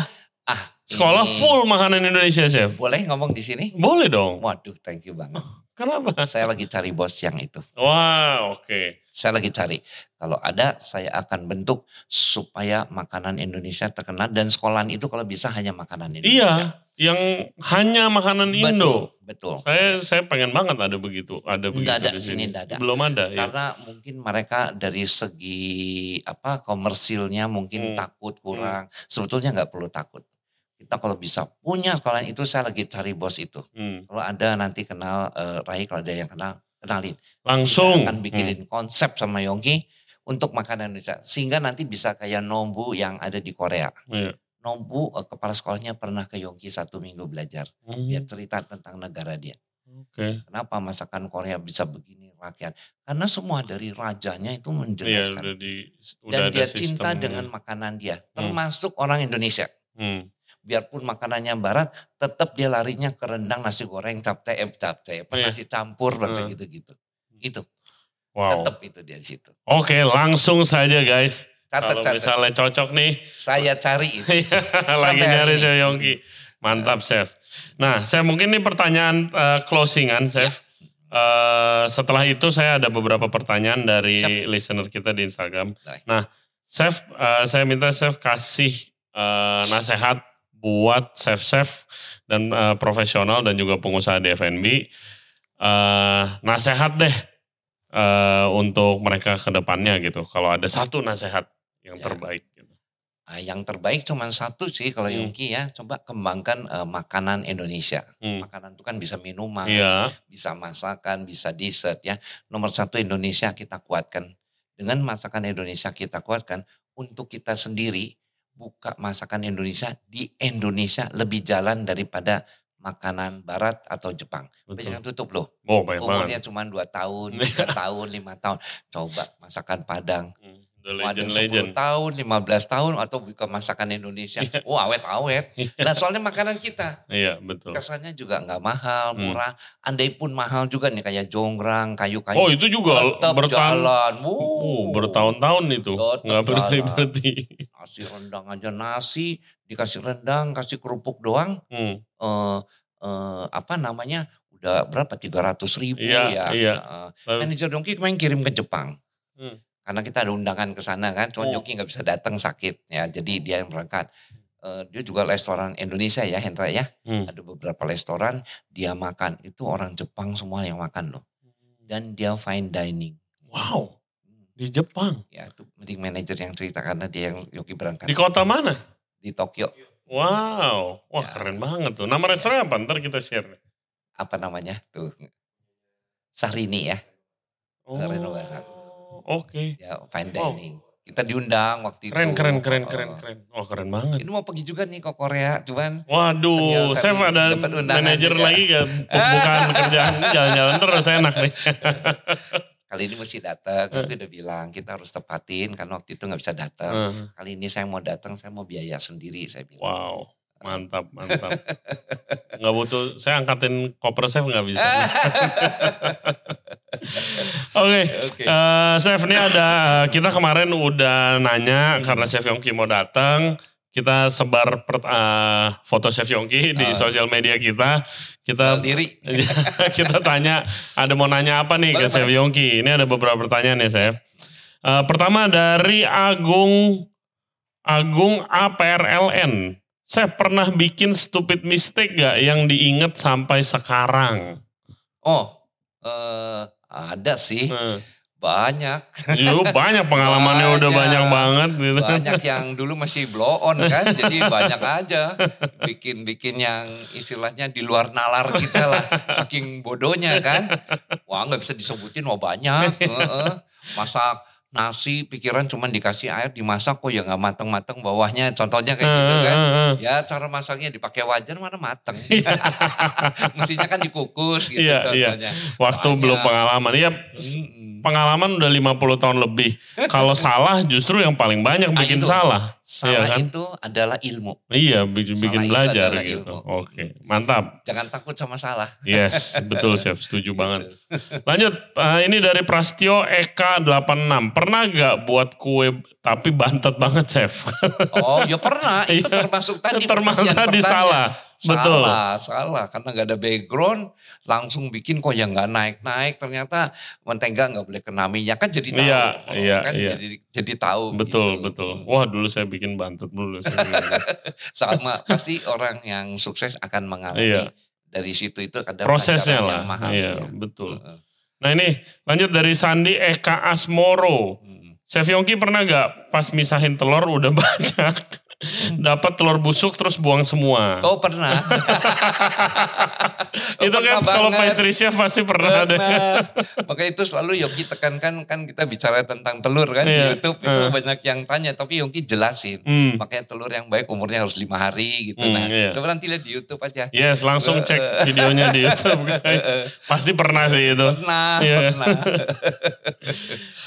ah, Sekolah ini full makanan Indonesia, Chef. Boleh ngomong di sini? Boleh dong. Waduh, thank you banget. Kenapa? Saya lagi cari bos yang itu. Wah, oke. Saya lagi cari. Kalau ada, saya akan bentuk supaya makanan Indonesia terkenal dan sekolahan itu kalau bisa hanya makanan Indonesia. Iya, yang hanya makanan Indo. Betul. Saya saya pengen banget ada begitu, ada begitu Nggak ada, di sini ada. Belum ada ya. Karena mungkin mereka dari segi apa komersilnya mungkin Hmm. takut kurang. Sebetulnya nggak perlu takut. Kita kalau bisa punya sekolahan itu saya lagi cari bos itu. Hmm. Kalau ada nanti kenal eh, Rai, kalau ada yang kenal kenalin. Langsung. Kita akan bikinin konsep sama Yongki untuk makanan Indonesia. Sehingga nanti bisa kayak Nombu yang ada di Korea. Hmm. Nombu eh, kepala sekolahnya pernah ke Yongki satu minggu belajar. Hmm, Dia cerita tentang negara dia. Oke. Kenapa masakan Korea bisa begini rakyat? Karena semua dari rajanya itu Iya, menjelaskan. udah di udah Dan dia cinta dengan makanan dia. Termasuk orang Indonesia. Hmm. Biarpun makanannya barat, tetap dia larinya ke rendang, nasi goreng, eh, capte, apa, Iya. nasi campur, Hmm. gitu-gitu. Itu, Wow. tetap itu dia di situ. Oke, langsung saja guys. Kalau Catat, catat. misalnya cocok nih, Saya cari itu. lagi nyari ini. Yongki. Mantap, Chef. Nah, saya mungkin ini pertanyaan eh, closingan, Chef. Eh, setelah itu saya ada beberapa pertanyaan dari Siap. listener kita di Instagram. Baik. Nah, Chef, eh, saya minta Chef kasih eh, nasihat buat chef-chef dan eh, profesional dan juga pengusaha di F&B. Eh, nasihat deh eh, untuk mereka ke depannya gitu. Kalau ada satu nasihat yang Ya. terbaik. Gitu. Nah, yang terbaik cuma satu sih kalau Hmm. Yongki ya. Coba kembangkan eh, makanan Indonesia. Hmm. Makanan itu kan bisa minuman, Iya. bisa masakan, bisa dessert ya. Nomor satu Indonesia kita kuatkan. Dengan masakan Indonesia kita kuatkan, untuk kita sendiri buka masakan Indonesia di Indonesia lebih jalan daripada makanan Barat atau Jepang. Betul. Jangan tutup loh. Oh, banyak. Umurnya cuma 2 tahun, 3 tahun, 5 tahun. Coba masakan Padang. Hmm, The Oh, ada legend-legend. 10 tahun, 15 tahun atau buka masakan Indonesia. Iya. Oh awet-awet. Nah soalnya makanan kita. Iya, betul. Kesannya juga nggak mahal, Hmm. murah. Andai pun mahal juga nih kayak jonggrang, kayu-kayu. Oh, itu juga tetap bertahun jalan. Oh, Wuh. bertahun-tahun itu. Nggak berhenti-berhenti. Kasih rendang aja nasi, dikasih rendang, kasih kerupuk doang. Hmm, Eh, eh, apa namanya? Udah berapa? 300 ribu Iya, ya. iya. Tapi- manajer Dongki kemarin kirim ke Jepang. Hmm. Karena kita ada undangan ke sana kan, cuma Oh. Dongki nggak bisa datang sakit ya, jadi dia yang berangkat. Eh, dia juga restoran Indonesia ya, Hendra ya. Hmm. Ada beberapa restoran dia makan itu orang Jepang semua yang makan loh. Dan dia fine dining. Wow, Hmm, di Jepang. Ya itu meeting manager yang cerita karena dia yang Yoki berangkat Di kota mana? di Tokyo. Wow, wah Ya. keren banget tuh. Nama restoran apa? Ntar kita share. Apa namanya tuh? Sahrini ya, Oh, Reno Oke. ya fine Wow. dining. Kita diundang waktu Keren, itu. keren, keren, keren, keren. Oh, keren banget. Ini mau pergi juga nih ke Korea, cuman Waduh, saya ada manajer juga. lagi kan. Bukan kerjaan jalan-jalan terus enak nih. kali ini mesti datang. Aku udah bilang kita harus tepatin karena waktu itu nggak bisa datang. Eh, Kali ini saya mau datang, saya mau biaya sendiri. Saya bilang. Wow, mantap, mantap. Nggak butuh, saya angkatin koper chef nggak bisa. Oke, Oke. eh, chef ini ada, kita kemarin udah nanya karena chef Yongki mau datang. Kita sebar per- eh, foto chef Yongki di Ah. sosial media kita. Kita diri. kita tanya, ada mau nanya apa nih ke Chef Yongki? Ini ada beberapa pertanyaan ya, Chef. Eh, pertama dari Agung Agung APRLN. saya pernah bikin stupid mistake gak yang diinget sampai sekarang? Oh, eh, ada sih. Nah, Banyak. Yo, banyak pengalamannya udah Banyak. banyak banget gitu. Banyak yang dulu masih blow on kan. Jadi banyak aja. Bikin-bikin yang istilahnya di luar nalar kita lah. Saking bodohnya kan. Wah nggak bisa disebutin, wah banyak. Masak nasi pikiran cuman dikasih air dimasak kok ya nggak mateng-mateng bawahnya contohnya kayak gitu kan ya cara masaknya dipakai wajan mana mateng mestinya kan dikukus gitu Iya, iya. contohnya Waktu Banyak. belum pengalaman. Iya, Mm-mm. Pengalaman udah 50 tahun lebih. Kalau salah justru yang paling banyak Ah, bikin itu. salah. salah Iya kan? itu adalah ilmu Iya, bikin, Salah bikin belajar gitu. ilmu. Oke, mantap. jangan takut sama salah Yes, betul Chef, setuju banget. Lanjut, eh, ini dari Prastio Eka 86. Pernah gak buat kue tapi bantet banget Chef? oh ya pernah itu Iya. termasuk tadi Termasuk tadi salah. Betul. Salah, salah. Karena nggak ada background, langsung bikin kok yang nggak naik-naik. Ternyata mentega nggak boleh kena minyak kan jadi tahu. Iya, Oh, iya, kan iya. Jadi, jadi tahu. Betul, gitu. betul. Wah dulu saya bikin bantet dulu. Sama, pasti orang yang sukses akan mengalami. Iya. Dari situ itu ada Prosesnya lah. mahal. Iya, ya. betul. Nah ini lanjut dari Sandi Eka Asmoro. Hmm. Chef Yongki pernah gak pas misahin telur udah banyak dapat telur busuk terus buang semua. Oh pernah. itu kan pernah kalau banget. pastry chef pasti pernah. Pernah. Maka itu selalu Yongki tekankan kan kita bicara tentang telur kan di Iya. YouTube itu Eh. banyak yang tanya tapi Yongki jelasin. Hmm. Makanya telur yang baik umurnya harus lima hari gitu. Hmm, nah, iya. coba nanti lihat di YouTube aja. Yes, langsung cek videonya di YouTube guys. Pasti pernah sih itu. Pernah, Iya. pernah.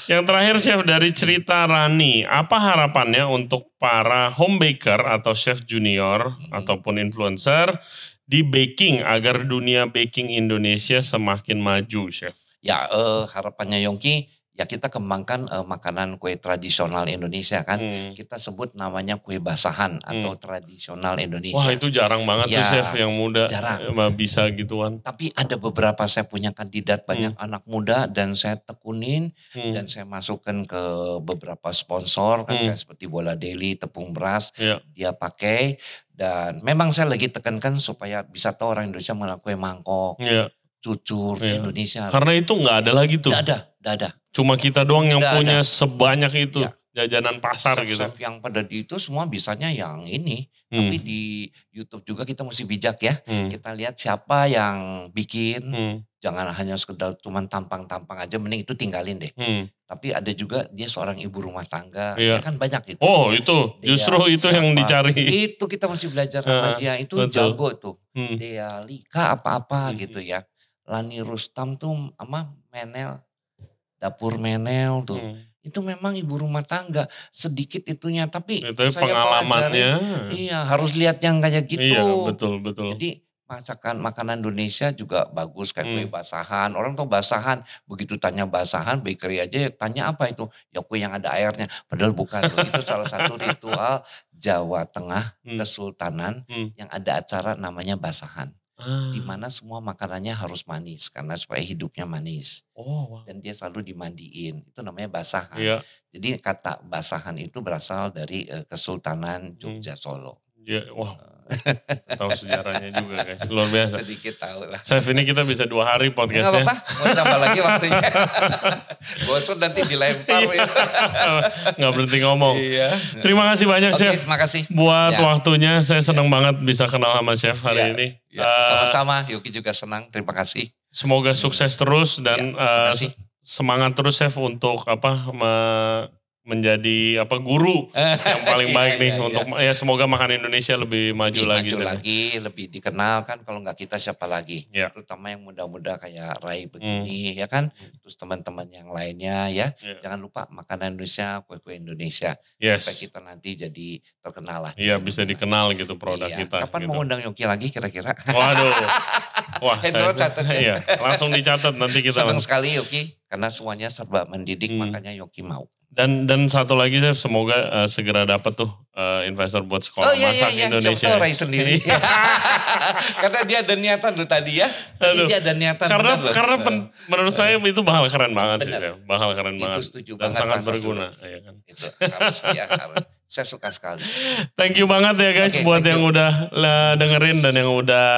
Yang terakhir chef dari cerita Rani, apa harapannya untuk para home baker atau chef junior Hmm. ataupun influencer di baking agar dunia baking Indonesia semakin maju, chef? Ya eh, harapannya Yongki ya kita kembangkan eh, makanan kue tradisional Indonesia kan. Hmm. Kita sebut namanya kue basahan atau tradisional Indonesia. Wah itu jarang banget tuh Ya, chef yang muda jarang. eh, bisa gituan. Tapi ada beberapa saya punya kandidat banyak anak muda dan saya tekunin Hmm. dan saya masukkan ke beberapa sponsor kan Hmm. kayak seperti Bola Daily, tepung beras Iya. dia pakai dan memang saya lagi tekankan supaya bisa tahu orang Indonesia kue mangkok, Iya. Cucur di Iya. Indonesia. Karena itu nggak ada lagi tuh. Tidak ada, tidak ada. Cuma kita doang yang Nggak punya sebanyak itu Iya. jajanan pasar gitu. Chef yang pada di itu semua bisanya yang ini. Hmm. Tapi di YouTube juga kita mesti bijak ya. Hmm. Kita lihat siapa yang bikin. Hmm. Jangan hanya sekedar cuman tampang-tampang aja. Mending itu tinggalin deh. Hmm. Tapi ada juga dia seorang ibu rumah tangga. Iya. Ya kan banyak itu. Oh itu Dia justru itu yang dicari. Itu kita mesti belajar sama Ah, dia. Itu betul. jago tuh. Hmm. Dea Lika apa-apa Hmm. gitu ya. Lani Rustam tuh sama Menel. Dapur Menel tuh. Hmm. Itu memang ibu rumah tangga. Sedikit itunya. Tapi Itu saya pengalamannya. pelajari, Iya harus lihat yang kayak gitu. Iya betul betul. Jadi masakan makanan Indonesia juga bagus kayak kue Hmm. basahan. Orang tuh basahan, begitu tanya basahan, bakery aja tanya apa itu? Ya kue yang ada airnya. Padahal bukan. itu salah satu ritual Jawa Tengah Hmm. Kesultanan Hmm. yang ada acara namanya basahan. Ah. Di mana semua makanannya harus manis karena supaya hidupnya manis. Oh, wah. Dan dia selalu dimandiin. Itu namanya basahan. Iya, Jadi kata basahan itu berasal dari eh, Kesultanan Jogja Solo. iya, wah. Tahu sejarahnya juga guys, luar biasa. Sedikit tahu lah. Chef ini kita bisa dua hari Ya, nggak podcastnya. apa-apa, mau tambah lagi waktunya. Bosan nanti dilempar. ya. Nggak berhenti ngomong. Iya. Terima kasih banyak Oke, Chef terima kasih. buat Ya. waktunya. Saya senang banget bisa kenal sama Chef hari Ya, ini. Ya, Eh, sama-sama, Yuki juga senang. Terima kasih. semoga sukses terus dan Ya, semangat terus Chef untuk apa me- menjadi apa guru yang paling Iya, baik nih iya, iya. untuk ya semoga makan Indonesia lebih maju Lebih lagi. maju Chef. lagi, lebih dikenal kan. Kalau nggak kita siapa lagi? Ya. Terutama yang muda-muda kayak Rai begini, ya kan? Terus teman-teman yang lainnya ya. Ya. Jangan lupa makanan Indonesia, kue-kue Indonesia. Yes. Supaya kita nanti jadi terkenal lah. Iya bisa dikenal gitu produk Iya. kita. Kapan gitu. mau undang Yoki lagi kira-kira? Waduh. Wah, Hendro catat ya. iya, langsung dicatat nanti kita. Senang sekali Yoki, karena semuanya serba mendidik, Hmm. makanya Yoki mau. Dan dan satu lagi Chef, semoga eh, segera dapat tuh eh, investor buat sekolah Oh iya iya masak iya, Indonesia. siapa tahu Rai sendiri. Iya. karena dia ada niatan tuh tadi ya. Tadi Aduh. dia ada niatan. karena benar karena pen- menurut saya itu bakal keren banget sih, Benar. Chef. Bakal keren Itu banget setuju dan banget, sangat berguna, iya kan. Itu harus ya harus. Saya suka sekali. Thank you banget ya guys Oke, buat yang you. udah dengerin dan yang udah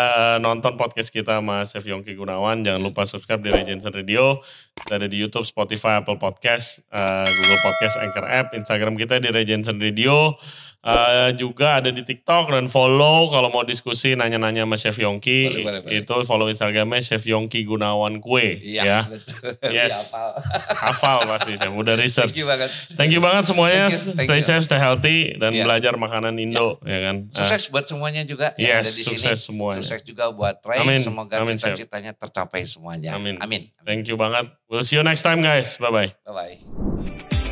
nonton podcast kita sama Chef Yongki Gunawan. Jangan lupa subscribe di Regency Radio. Kita ada di YouTube, Spotify, Apple Podcast, eh, Google Podcast, Anchor App, Instagram kita di Regency Radio. Eh, juga ada di TikTok dan follow kalau mau diskusi nanya-nanya sama Chef Yongki. Boleh, boleh, boleh. Itu follow Instagramnya Chef Yongki Gunawan Kue. Iya, ya. betul. Yes. Iya, hafal. Hafal pasti Chef, udah research. Thank you banget. Thank you banget semuanya. Thank you, thank stay you. safe, stay healthy dan Iya. belajar makanan Indo ya kan. Ah, Sukses buat semuanya juga yang yes, ada di sukses sini. semuanya. Sukses juga buat Ray. Amin. Semoga Amin, cita-citanya tercapai semuanya. Amin. Amin. Thank you banget. We'll see you next time guys. Bye bye. Bye bye.